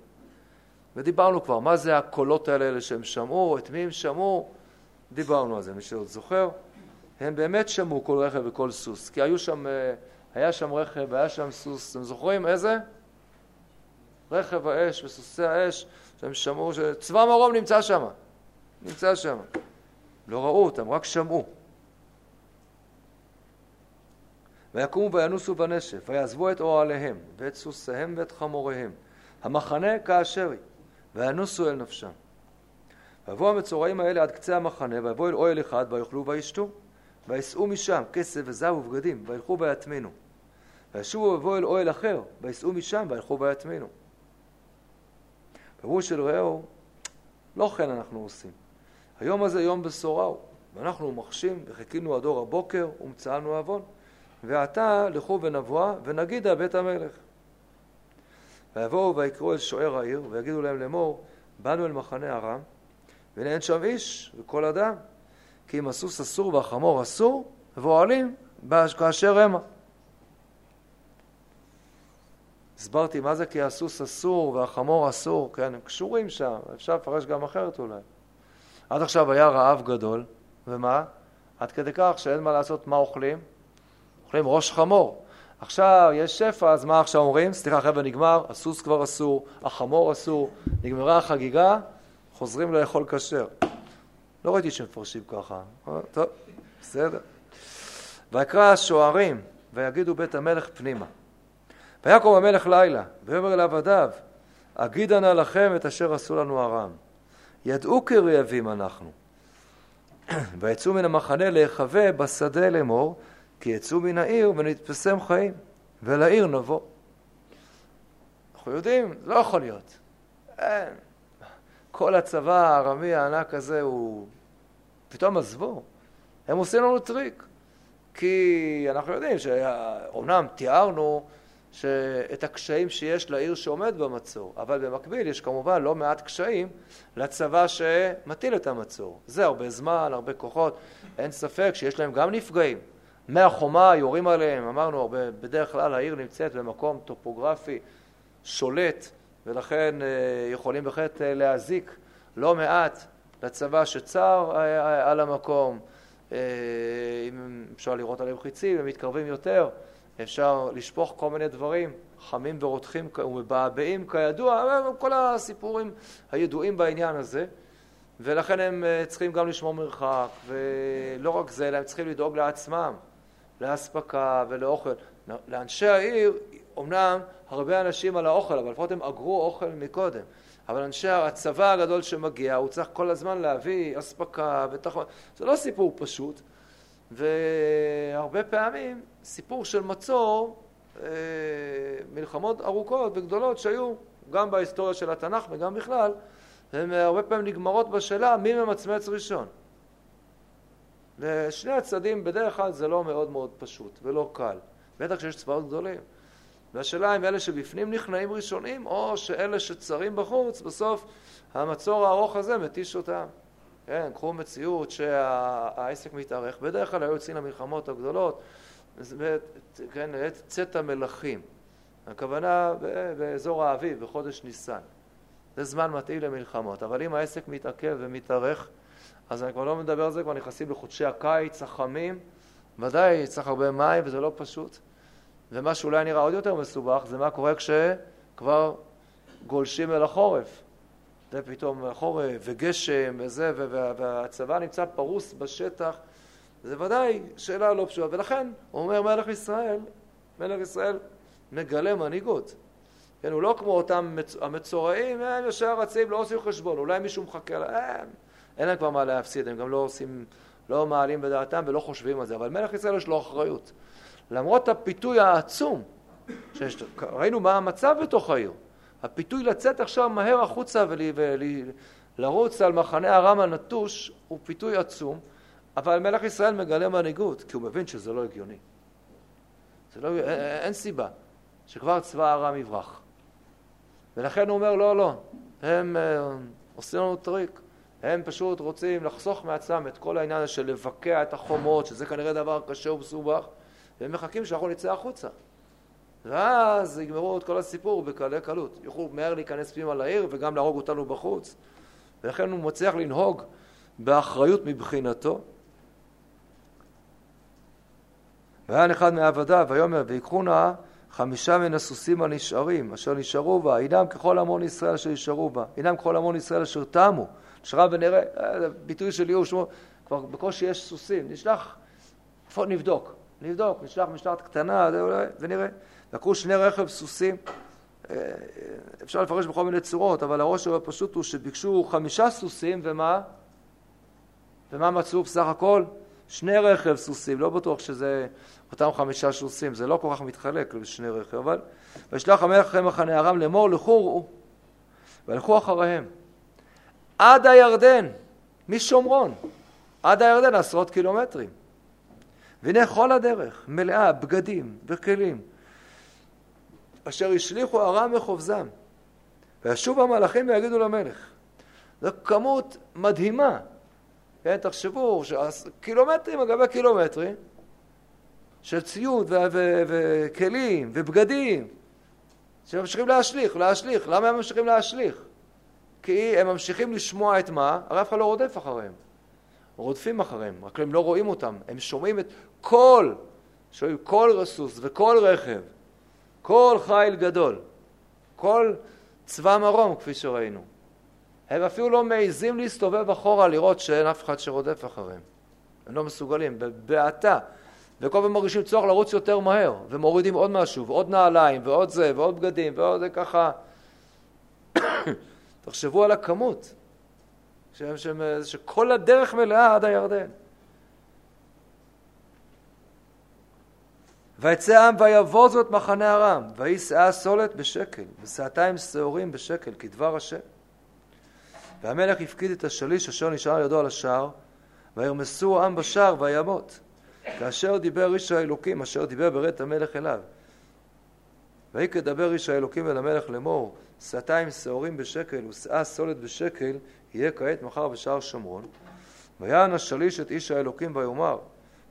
ודיברנו כבר, מה זה הקולות האלה שהם שמעו, את מי הם שמעו, דיברנו על זה, מי שעוד זוכר. הם באמת שמעו כל רכב וכל סוס, כי היו שם, אה, היה שם רכב, היה שם סוס, אתם זוכרים איזה? רכב האש וסוסי האש, שהם שמעו, שצבא מרום נמצא שם, נמצא שם. לא ראו אותם, רק שמעו. ויקומו וינוסו בנשף, ויעזבו את אוהליהם, ואת סוסיהם ואת חמוריהם, המחנה כאשר היא, וינוסו אל נפשם. ויבואו המצורעים האלה עד קצה המחנה, ויבואו אל אוהל אחד, ויאכלו וישתו, ויסעו משם כסף וזהב ובגדים, וילכו ויטמינו. וישובו ויבואו אל אוהל אחר, ויסעו משם, וילכו ויטמינו. פירוש של רעהו, לא כן אנחנו עושים. היום הזה יום בשורה הוא, ואנחנו מחשים וחיכינו עד אור הבוקר ומצאנו עוון. ועתה לכו ונבואה ונגידה בית המלך. ויבואו ויקראו אל שוער העיר ויגידו להם לאמור באנו אל מחנה ארם והנה אין שם איש וכל אדם כי אם הסוס אסור והחמור אסור ואוהלים כאשר המה. הסברתי מה זה כי הסוס אסור והחמור אסור, כן, הם קשורים שם, אפשר לפרש גם אחרת אולי. עד עכשיו היה רעב גדול, ומה? עד כדי כך שאין מה לעשות, מה אוכלים? אוכלים ראש חמור. עכשיו יש שפע, אז מה עכשיו אומרים? סליחה, חבר'ה, נגמר, הסוס כבר אסור, החמור אסור, נגמרה החגיגה, חוזרים לאכול כשר. לא ראיתי שמפרשים ככה. טוב, בסדר. ויקרא השוערים, ויגידו בית המלך פנימה. ויקום המלך לילה, ויאמר אל עבדיו, אגידה נא לכם את אשר עשו לנו ארם. ידעו כי רעבים אנחנו. ויצאו מן המחנה להיחווה בשדה לאמור, כי יצאו מן העיר ונתפסם חיים, ולעיר נבוא. אנחנו יודעים, לא יכול להיות. אין. כל הצבא הארמי הענק הזה הוא... פתאום עזבו. הם עושים לנו טריק. כי אנחנו יודעים שאומנם תיארנו את הקשיים שיש לעיר שעומד במצור, אבל במקביל יש כמובן לא מעט קשיים לצבא שמטיל את המצור. זה הרבה זמן, הרבה כוחות, אין ספק שיש להם גם נפגעים. מהחומה יורים עליהם, אמרנו, הרבה, בדרך כלל העיר נמצאת במקום טופוגרפי שולט, ולכן אה, יכולים בהחלט אה, להזיק לא מעט לצבא שצר אה, על המקום. אם אפשר לראות עליהם חיצים, הם מתקרבים יותר, אפשר לשפוך כל מיני דברים חמים ורותחים ומבעבעים כידוע, כל הסיפורים הידועים בעניין הזה, ולכן הם צריכים גם לשמור מרחק, ולא רק זה, אלא הם צריכים לדאוג לעצמם, לאספקה ולאוכל. לאנשי העיר, אמנם הרבה אנשים על האוכל, אבל לפחות הם אגרו אוכל מקודם. אבל אנשי הצבא הגדול שמגיע, הוא צריך כל הזמן להביא אספקה ותחמון. זה לא סיפור פשוט, והרבה פעמים סיפור של מצור, אה, מלחמות ארוכות וגדולות שהיו גם בהיסטוריה של התנ"ך וגם בכלל, הן הרבה פעמים נגמרות בשאלה מי ממצמץ ראשון. לשני הצדדים בדרך כלל זה לא מאוד מאוד פשוט ולא קל, בטח כשיש צבאות גדולים. והשאלה אם אלה שבפנים נכנעים ראשונים, או שאלה שצרים בחוץ, בסוף המצור הארוך הזה מתיש אותם. כן, קחו מציאות שהעסק מתארך. בדרך כלל היו יוצאים למלחמות הגדולות, כן, צאת המלכים. הכוונה באזור האביב, בחודש ניסן. זה זמן מתאים למלחמות. אבל אם העסק מתעכב ומתארך, אז אני כבר לא מדבר על זה, כבר נכנסים לחודשי הקיץ החמים. ודאי צריך הרבה מים וזה לא פשוט. ומה שאולי נראה עוד יותר מסובך זה מה קורה כשכבר גולשים אל החורף. זה פתאום חורף וגשם וזה, והצבא נמצא פרוס בשטח. זה ודאי שאלה לא פשוטה. ולכן, הוא אומר מלך ישראל, מלך ישראל מגלה מנהיגות. כן, הוא לא כמו אותם המצורעים, הם ישר רצים, לא עושים חשבון, אולי מישהו מחכה להם, אין להם כבר מה להפסיד, הם גם לא עושים, לא מעלים בדעתם ולא חושבים על זה, אבל מלך ישראל יש לו אחריות. למרות הפיתוי העצום, שיש, ראינו מה המצב בתוך העיר, הפיתוי לצאת עכשיו מהר החוצה ולרוץ על מחנה ארם הנטוש הוא פיתוי עצום, אבל מלך ישראל מגלה מנהיגות, כי הוא מבין שזה לא הגיוני. זה לא, אין, אין סיבה שכבר צבא ארם יברח. ולכן הוא אומר, לא, לא, הם אה, עושים לנו טריק. הם פשוט רוצים לחסוך מעצמם את כל העניין הזה של לבקע את החומות, שזה כנראה דבר קשה ומסובך, והם מחכים שאנחנו נצא החוצה. ואז יגמרו את כל הסיפור בקלי קלות. יוכלו מהר להיכנס פנימה לעיר וגם להרוג אותנו בחוץ. ולכן הוא מצליח לנהוג באחריות מבחינתו. והיה אחד מעבדיו, ויאמר, ויקחו נא חמישה מן הסוסים הנשארים, אשר נשארו בה, הינם ככל המון ישראל אשר נשארו בה, הינם ככל המון ישראל אשר תמו. נשארה ונראה, אה, ביטוי של ייאוש, כבר בקושי יש סוסים, נשלח, נבדוק. נבדוק, נשלח משלחת קטנה ונראה. לקחו שני רכב סוסים, אה, אפשר לפרש בכל מיני צורות, אבל הראש הפשוט הוא שביקשו חמישה סוסים ומה? ומה מצאו בסך הכל? שני רכב סוסים, לא בטוח שזה אותם חמישה סוסים, זה לא כל כך מתחלק לשני רכב, אבל וישלח המלך אחרי מחנה ארם לאמור לכו ראו, והלכו אחריהם. עד הירדן, משומרון, עד הירדן עשרות קילומטרים. והנה כל הדרך מלאה בגדים וכלים. אשר השליכו ארם וחובזם וישוב המלאכים ויגידו למלך זו כמות מדהימה. כן, תחשבו קילומטרים על גבי קילומטרים של ציוד וכלים ובגדים שממשיכים להשליך, להשליך. למה הם ממשיכים להשליך? כי הם ממשיכים לשמוע את מה? הרי אף אחד לא רודף אחריהם. רודפים אחריהם, רק הם לא רואים אותם. הם שומעים את כל, שומעים כל רסוס וכל רכב, כל חיל גדול, כל צבא מרום, כפי שראינו. הם אפילו לא מעיזים להסתובב אחורה לראות שאין אף אחד שרודף אחריהם. הם לא מסוגלים, בבעתה. וכל פעם מרגישים צורך לרוץ יותר מהר, ומורידים עוד משהו, ועוד נעליים, ועוד זה, ועוד בגדים, ועוד זה ככה. תחשבו על הכמות. שהם, שהם, שכל הדרך מלאה עד הירדן. ויצא העם ויבוזו את מחנה ארם, ויהי שאה סולת בשקל, ושאתיים שעורים בשקל, כדבר השם. והמלך הפקיד את השליש אשר נשאר ידו על השער, וירמסו העם בשער וימות. כאשר דיבר איש האלוקים, אשר דיבר ברית המלך אליו. ויהי כדבר איש האלוקים אל המלך לאמור, שעתיים שעורים בשקל ושאה סולת בשקל, יהיה כעת מחר בשער שומרון. ויען השליש את איש האלוקים ויאמר,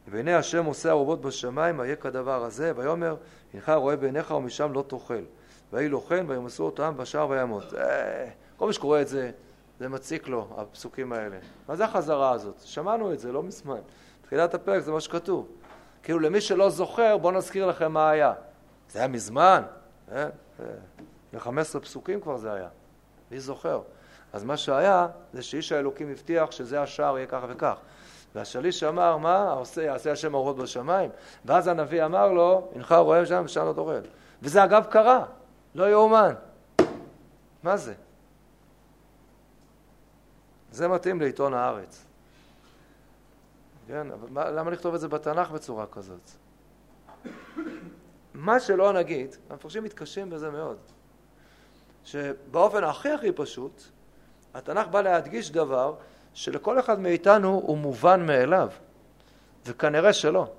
והנה השם עושה ערובות בשמיים, איה כדבר הזה, ויאמר, הנך רואה בעיניך ומשם לא תאכל. ויהי לו כן, וימסו אותם בשער וימות. אה, כל מי שקורא את זה, זה מציק לו, הפסוקים האלה. מה זה החזרה הזאת? שמענו את זה לא מזמן. תחילת הפרק זה מה שכתוב. כאילו למי שלא זוכר, בואו נזכיר לכם מה היה. זה היה מזמן, אה? ל-15 פסוקים כבר זה היה. מי זוכר? אז מה שהיה, זה שאיש האלוקים הבטיח שזה השער יהיה ככה וכך. והשליש אמר, מה? עושה, יעשה השם אורות בשמיים. ואז הנביא אמר לו, הנך רואה שם ושם לא תורד. וזה אגב קרה, לא יאומן. מה זה? זה מתאים לעיתון הארץ. כן, אבל מה, למה לכתוב את זה בתנ"ך בצורה כזאת? מה שלא נגיד, המפרשים מתקשים בזה מאוד, שבאופן הכי הכי פשוט, התנ"ך בא להדגיש דבר שלכל אחד מאיתנו הוא מובן מאליו, וכנראה שלא.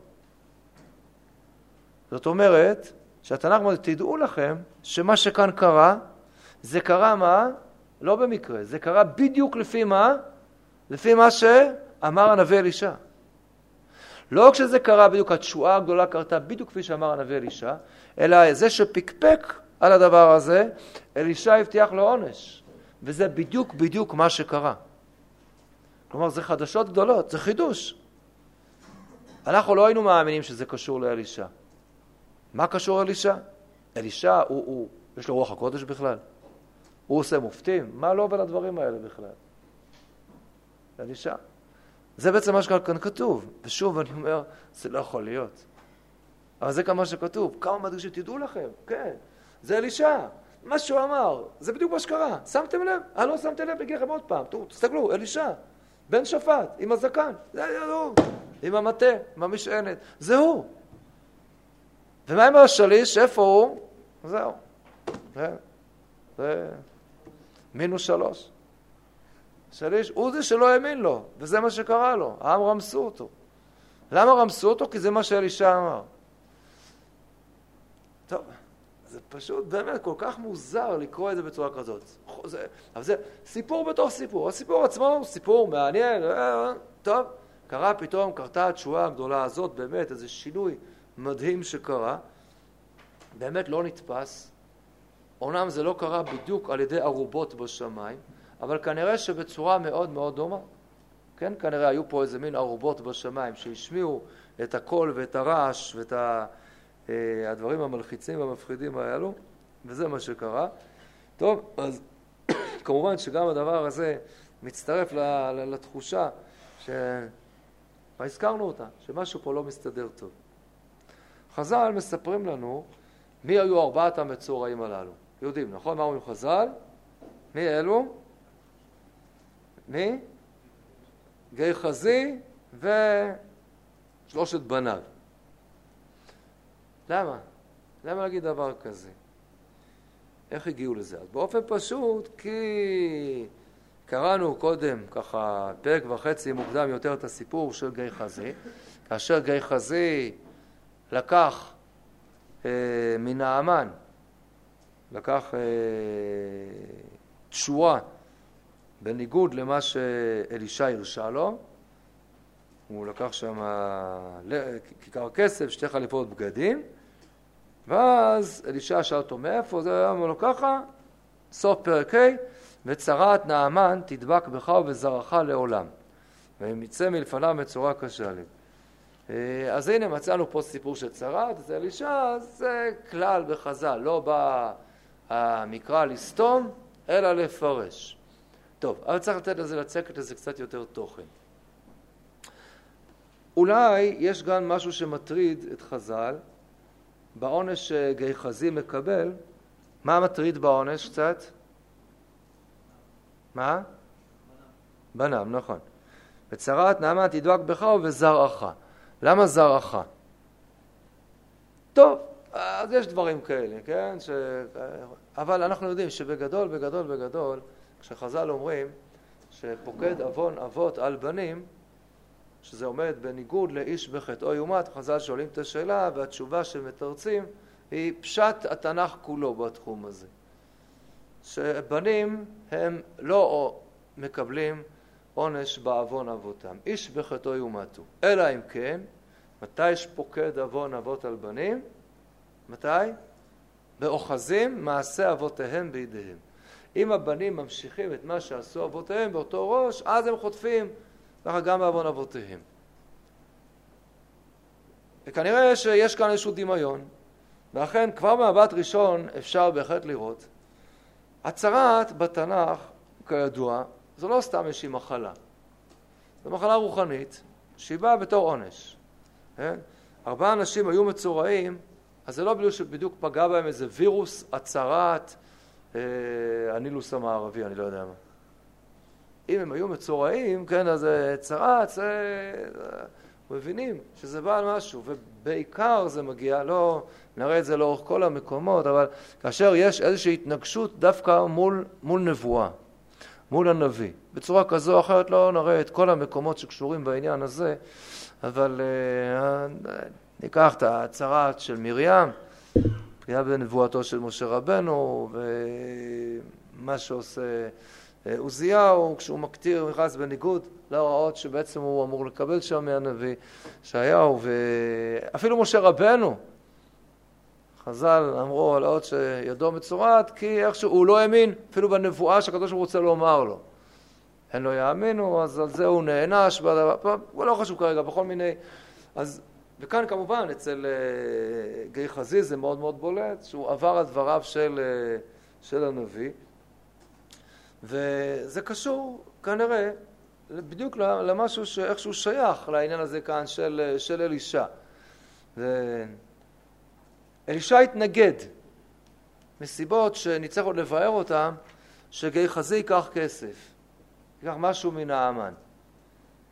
זאת אומרת, שהתנ"ך אומר, תדעו לכם שמה שכאן קרה, זה קרה מה? לא במקרה, זה קרה בדיוק לפי מה? לפי מה שאמר הנביא אלישע. לא כשזה קרה בדיוק, התשועה הגדולה קרתה בדיוק כפי שאמר הנביא אלישע, אלא זה שפקפק על הדבר הזה, אלישע הבטיח לו עונש. וזה בדיוק בדיוק מה שקרה. כלומר, זה חדשות גדולות, זה חידוש. אנחנו לא היינו מאמינים שזה קשור לאלישע. מה קשור אלישע? אלישע, הוא, הוא, יש לו רוח הקודש בכלל? הוא עושה מופתים? מה לא בין הדברים האלה בכלל? אלישע. זה בעצם מה שכאן כתוב. ושוב, אני אומר, זה לא יכול להיות. אבל זה כמה שכתוב. כמה מדגישים, תדעו לכם, כן, זה אלישע. מה שהוא אמר, זה בדיוק מה שקרה. שמתם לב? אני לא שמתם לב, אגיד לכם עוד פעם. תסתכלו, אלישע. בן שפט, עם הזקן, זה היה הוא, עם המטה, עם המשענת, זה הוא. ומה עם השליש, איפה הוא? זהו. זה, זה מינוס שלוש. שליש, הוא זה שלא האמין לו, וזה מה שקרה לו, העם רמסו אותו. למה רמסו אותו? כי זה מה שאלישע אמר. טוב. זה פשוט באמת כל כך מוזר לקרוא את זה בצורה כזאת. זה, אבל זה סיפור בתוך סיפור. הסיפור עצמו הוא סיפור מעניין, אה, טוב, קרה פתאום, קרתה התשועה הגדולה הזאת, באמת איזה שינוי מדהים שקרה, באמת לא נתפס. אומנם זה לא קרה בדיוק על ידי ערובות בשמיים, אבל כנראה שבצורה מאוד מאוד דומה. כן, כנראה היו פה איזה מין ערובות בשמיים שהשמיעו את הקול ואת הרעש ואת ה... אה, הדברים המלחיצים והמפחידים האלו, וזה מה שקרה. טוב, אז כמובן שגם הדבר הזה מצטרף לתחושה ש... והזכרנו אותה, שמשהו פה לא מסתדר טוב. חז"ל מספרים לנו מי היו ארבעת המצורעים הללו. יודעים, נכון? מה אומרים חז"ל? מי אלו? מי? גיא חזי ושלושת בניו. למה? למה להגיד דבר כזה? איך הגיעו לזה? אז באופן פשוט, כי קראנו קודם, ככה, פרק וחצי מוקדם יותר את הסיפור של גיא חזי, כאשר גיא חזי לקח אה, מנעמן, לקח אה, תשועה בניגוד למה שאלישע הרשה לו, הוא לקח שם כיכר כסף, שתי חליפות בגדים, ואז אלישע שאל אותו מאיפה, זה אמר לו ככה, סוף פרק ה' וצרת נעמן תדבק בך ובזרעך לעולם. והם יצא מלפניו מצורע קשה לי. אה, אז הנה מצאנו פה סיפור של צרת, אז אלישע זה כלל בחז"ל, לא בא המקרא לסתום, אלא לפרש. טוב, אבל צריך לתת לזה, לצקת לזה קצת יותר תוכן. אולי יש גם משהו שמטריד את חז"ל בעונש שגיחזי מקבל. מה מטריד בעונש קצת? מה? בנם, נכון. וצרת נעמן תדבק בך ובזרעך. למה זרעך? טוב, אז יש דברים כאלה, כן? ש... אבל אנחנו יודעים שבגדול, בגדול, בגדול, כשחז"ל אומרים שפוקד עוון אבות על בנים, שזה עומד בניגוד לאיש בחטאו יומת, חז"ל שואלים את השאלה והתשובה שמתרצים היא פשט התנ"ך כולו בתחום הזה. שבנים הם לא מקבלים עונש בעוון אבותם. איש בחטאו יומתו. אלא אם כן, מתי שפוקד עוון אבות על בנים? מתי? באוחזים מעשה אבותיהם בידיהם. אם הבנים ממשיכים את מה שעשו אבותיהם באותו ראש, אז הם חוטפים, ככה גם בעוון אבותיהם. וכנראה שיש כאן איזשהו דמיון, ואכן כבר במבט ראשון אפשר בהחלט לראות. הצהרת בתנ"ך, כידוע, זו לא סתם איזושהי מחלה. זו מחלה רוחנית שהיא באה בתור עונש. כן? ארבעה אנשים היו מצורעים, אז זה לא בדיוק שבדיוק פגע בהם איזה וירוס הצהרת הנילוס המערבי, אני לא יודע מה. אם הם היו מצורעים, כן, אז אה, צרעת. אה, מבינים שזה בא על משהו, ובעיקר זה מגיע, לא נראה את זה לאורך כל המקומות, אבל כאשר יש איזושהי התנגשות דווקא מול, מול נבואה, מול הנביא. בצורה כזו או אחרת לא נראה את כל המקומות שקשורים בעניין הזה, אבל ניקח את ההצהרה של מרים, פגיעה בנבואתו של משה רבנו, ומה שעושה אה, עוזיהו, כשהוא מקטיר, נכנס בניגוד להוראות שבעצם הוא אמור לקבל שם מהנביא ישעיהו, ואפילו משה רבנו, חז"ל אמרו על האות שידו מצורעת, כי איכשהו הוא לא האמין אפילו בנבואה שהקדוש ברוך הוא רוצה לומר לו. הם לא יאמינו, אז על זה הוא נענש, הוא לא חשוב כרגע, בכל מיני... אז, וכאן כמובן אצל uh, גיא חזיז זה מאוד מאוד בולט, שהוא עבר על דבריו של, uh, של הנביא, וזה קשור כנראה בדיוק למשהו שאיכשהו שייך לעניין הזה כאן של, של אלישע. אלישע התנגד מסיבות שנצטרך עוד לבאר אותן, שגיחזי ייקח כסף, ייקח משהו מנעמן.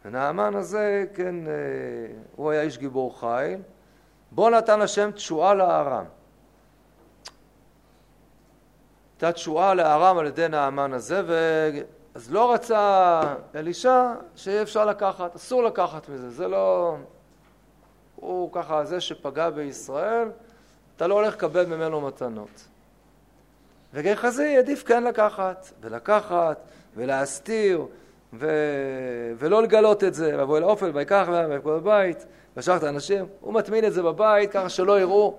ונעמן הזה, כן, אה, הוא היה איש גיבור חיל. בו נתן השם תשועה לארם. הייתה תשועה לארם על ידי נעמן הזה, ו... אז לא רצה אלישע שיהיה אפשר לקחת, אסור לקחת מזה, זה לא... הוא ככה זה שפגע בישראל, אתה לא הולך לקבל ממנו מתנות. וגחזי עדיף כן לקחת, ולקחת, ולהסתיר, ו... ולא לגלות את זה, ואבוא אל האופל, ויקח להם, ויקחו בבית, ושלח את האנשים, הוא מטמין את זה בבית ככה שלא יראו.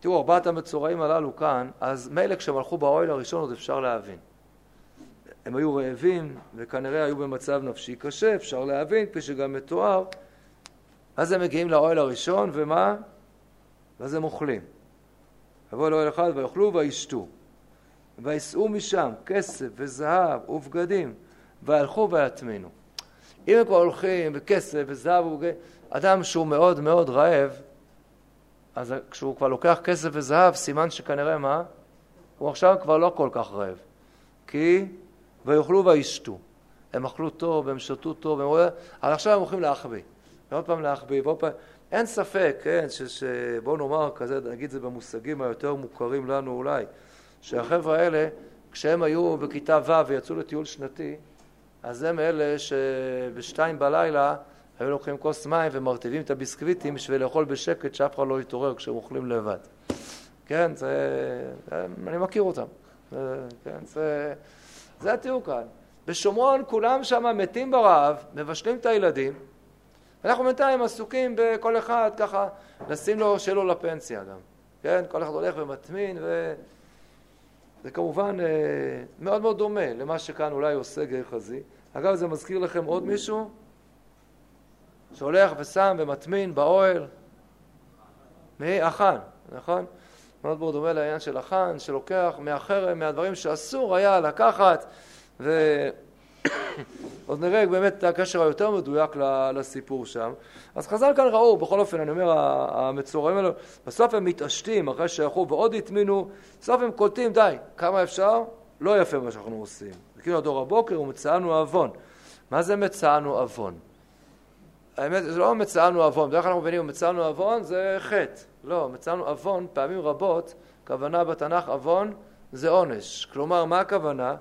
תראו, ארבעת המצורעים הללו כאן, אז מילא כשהם הלכו באוהל הראשון עוד אפשר להבין. הם היו רעבים, וכנראה היו במצב נפשי קשה, אפשר להבין, כפי שגם מתואר. אז הם מגיעים לאוהל הראשון, ומה? ואז הם אוכלים. יבואו לאוהל אחד ויאכלו וישתו. ויישאו משם כסף וזהב ובגדים, והלכו ויטמינו. אם הם כבר הולכים וכסף וזהב ובגדים, אדם שהוא מאוד מאוד רעב, אז כשהוא כבר לוקח כסף וזהב, סימן שכנראה מה? הוא עכשיו כבר לא כל כך רעב. כי ויאכלו וישתו. הם אכלו טוב, הם שתו טוב, הם... אבל עכשיו הם הולכים להחביא. ועוד פעם להחביא, ועוד פעם... אין ספק, כן, שבואו נאמר כזה, נגיד זה במושגים היותר מוכרים לנו אולי, שהחבר'ה האלה, כשהם היו בכיתה ו' ויצאו לטיול שנתי, אז הם אלה שבשתיים בלילה היו לוקחים כוס מים ומרטיבים את הביסקוויטים בשביל לאכול בשקט שאף אחד לא יתעורר כשהם אוכלים לבד. כן, זה... אני מכיר אותם. כן, זה... זה התיאור כאן. בשומרון כולם שם מתים ברעב, מבשלים את הילדים, ואנחנו בינתיים עסוקים בכל אחד ככה, לשים לו, שיהיה לו לפנסיה גם. כן, כל אחד הולך ומטמין, וזה כמובן אה, מאוד מאוד דומה למה שכאן אולי עושה גחזי. אגב, זה מזכיר לכם עוד מישהו שהולך ושם ומטמין באוהל? מי? החאן, נכון? מאוד מאוד דומה לעניין של החאן, שלוקח מהחרם, מהדברים שאסור היה לקחת, ועוד נראה באמת את הקשר היותר מדויק לסיפור שם. אז חז"ל כאן ראו, בכל אופן, אני אומר, המצורעים האלו, בסוף הם מתעשתים אחרי שהלכו ועוד הטמינו, בסוף הם קולטים, די, כמה אפשר? לא יפה מה שאנחנו עושים. חיכינו עד אור הבוקר ומצאנו עוון. מה זה מצאנו עוון? האמת, זה לא מצאנו עוון, בדרך כלל אנחנו מבינים, מצאנו עוון זה חטא. לא, מצאנו עוון, פעמים רבות, כוונה בתנ"ך עוון זה עונש. כלומר, מה הכוונה?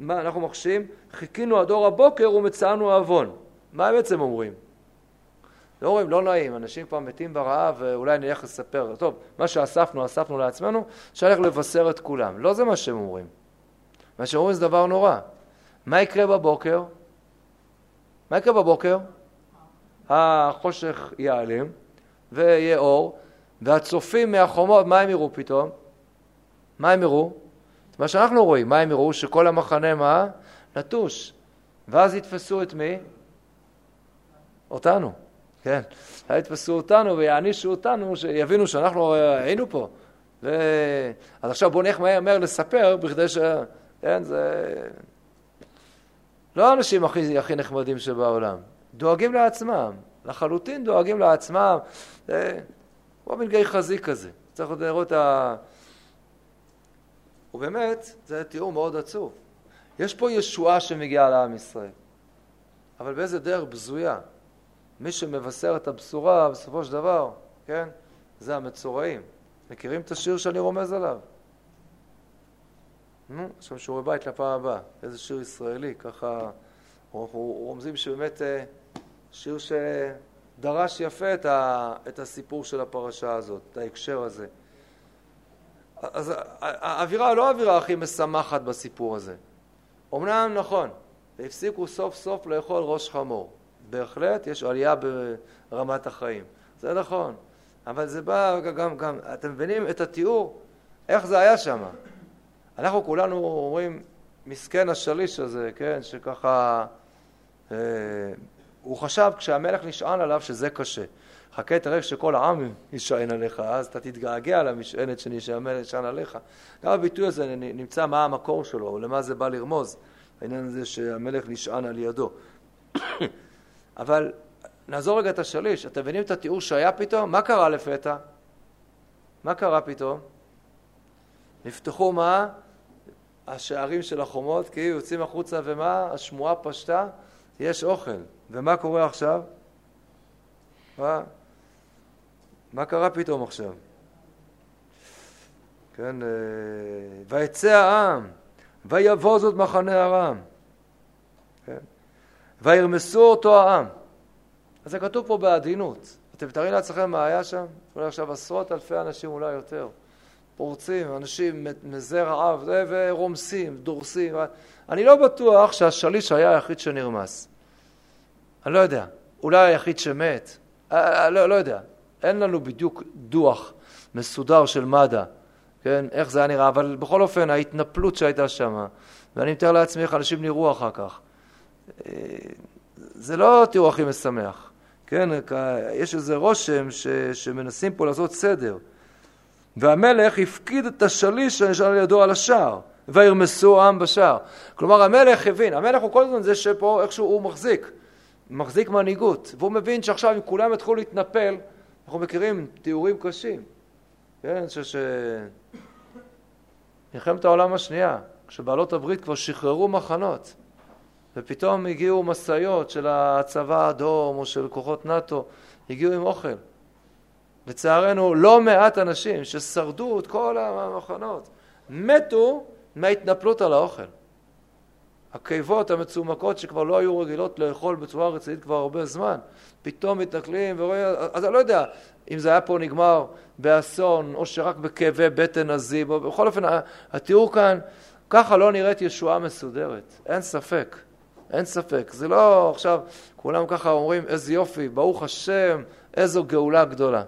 מה אנחנו מחשים? חיכינו עד אור הבוקר ומצאנו עוון. מה הם בעצם אומרים? לא אומרים, לא נעים, אנשים כבר מתים ברעב ואולי נלך לספר. טוב, מה שאספנו, אספנו לעצמנו, ללכת לבשר את כולם. לא זה מה שהם אומרים. מה שהם אומרים זה דבר נורא. מה יקרה בבוקר? מה יקרה בבוקר? החושך ייעלם ויהיה אור, והצופים מהחומות, מה הם יראו פתאום? מה הם יראו? מה שאנחנו רואים, מה הם יראו? שכל המחנה מה? נטוש. ואז יתפסו את מי? אותנו, כן. יתפסו אותנו ויענישו אותנו, שיבינו שאנחנו היינו פה. ו... אז עכשיו בואו נלך מהר מהר לספר, בכדי ש... כן, זה... לא האנשים הכי, הכי נחמדים שבעולם. דואגים לעצמם, לחלוטין דואגים לעצמם. זה כמו מין גיא חזי כזה. צריך לראות את ה... ובאמת, זה תיאור מאוד עצוב. יש פה ישועה שמגיעה לעם ישראל, אבל באיזה דרך בזויה. מי שמבשר את הבשורה, בסופו של דבר, כן, זה המצורעים. מכירים את השיר שאני רומז עליו? נו, עכשיו שיעורי בית לפעם הבאה. איזה שיר ישראלי, ככה אנחנו רומזים שבאמת אה, שיר שדרש יפה את הסיפור של הפרשה הזאת, את ההקשר הזה. אז האווירה לא האווירה הכי משמחת בסיפור הזה. אמנם נכון, הפסיקו סוף סוף לאכול ראש חמור. בהחלט יש עלייה ברמת החיים. זה נכון. אבל זה בא גם, גם, אתם מבינים את התיאור, איך זה היה שם. אנחנו כולנו אומרים, מסכן השליש הזה, כן, שככה, אה, הוא חשב כשהמלך נשען עליו שזה קשה. חכה תראה שכל העם יישען עליך, אז אתה תתגעגע למשענת שנשען עליך. גם הביטוי הזה נמצא מה המקור שלו, למה זה בא לרמוז, העניין הזה שהמלך נשען על ידו. אבל נעזור רגע את השליש, אתם מבינים את התיאור שהיה פתאום? מה קרה לפתע? מה קרה פתאום? נפתחו מה? השערים של החומות, כי יוצאים החוצה ומה? השמועה פשטה, יש אוכל. ומה קורה עכשיו? מה? מה קרה פתאום עכשיו? כן, אה, ויצא העם, ויבוא זאת מחנה ארם, כן? וירמסו אותו העם. אז זה כתוב פה בעדינות. אתם מתארים לעצמכם מה היה שם? אולי עכשיו עשרות אלפי אנשים, אולי יותר. פורצים, אנשים מזה רעב, ורומסים, דורסים. אני לא בטוח שהשליש היה היחיד שנרמס. אני לא יודע. אולי היחיד שמת. אה, אה, לא, לא יודע. אין לנו בדיוק דוח מסודר של מד"א, כן? איך זה היה נראה, אבל בכל אופן, ההתנפלות שהייתה שם, ואני מתאר לעצמי איך אנשים נראו אחר כך. אה, זה לא תיאור הכי משמח, כן? יש איזה רושם ש, שמנסים פה לעשות סדר. והמלך הפקיד את השליש שנשאר על ידו על השער, וירמסו העם בשער. כלומר, המלך הבין, המלך הוא כל הזמן זה שפה איכשהו הוא מחזיק, מחזיק מנהיגות, והוא מבין שעכשיו אם כולם יתחילו להתנפל, אנחנו מכירים תיאורים קשים, כן, ש... מלחמת העולם השנייה, כשבעלות הברית כבר שחררו מחנות, ופתאום הגיעו משאיות של הצבא האדום או של כוחות נאט"ו, הגיעו עם אוכל. לצערנו, לא מעט אנשים ששרדו את כל המחנות, מתו מההתנפלות על האוכל. הקיבות המצומקות שכבר לא היו רגילות לאכול בצורה רצינית כבר הרבה זמן, פתאום מתנכלים ורואים, אז אני לא יודע אם זה היה פה נגמר באסון או שרק בכאבי בטן עזים, או בכל אופן התיאור כאן, ככה לא נראית ישועה מסודרת, אין ספק, אין ספק. זה לא עכשיו כולם ככה אומרים איזה יופי, ברוך השם, איזו גאולה גדולה.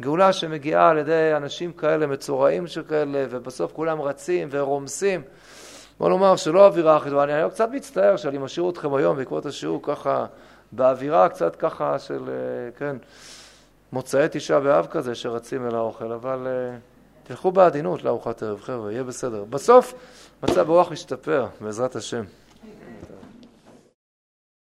גאולה שמגיעה על ידי אנשים כאלה, מצורעים שכאלה, ובסוף כולם רצים ורומסים. בוא נאמר שלא אווירה הכי טובה, אני קצת מצטער שאני משאיר אתכם היום בעקבות השיעור ככה, באווירה קצת ככה של, אה, כן, מוצאי תשעה באב כזה שרצים אל האוכל, אבל אה, תלכו בעדינות לארוחת ערב, חבר'ה, יהיה בסדר. בסוף מצב הרוח ישתפר, בעזרת השם.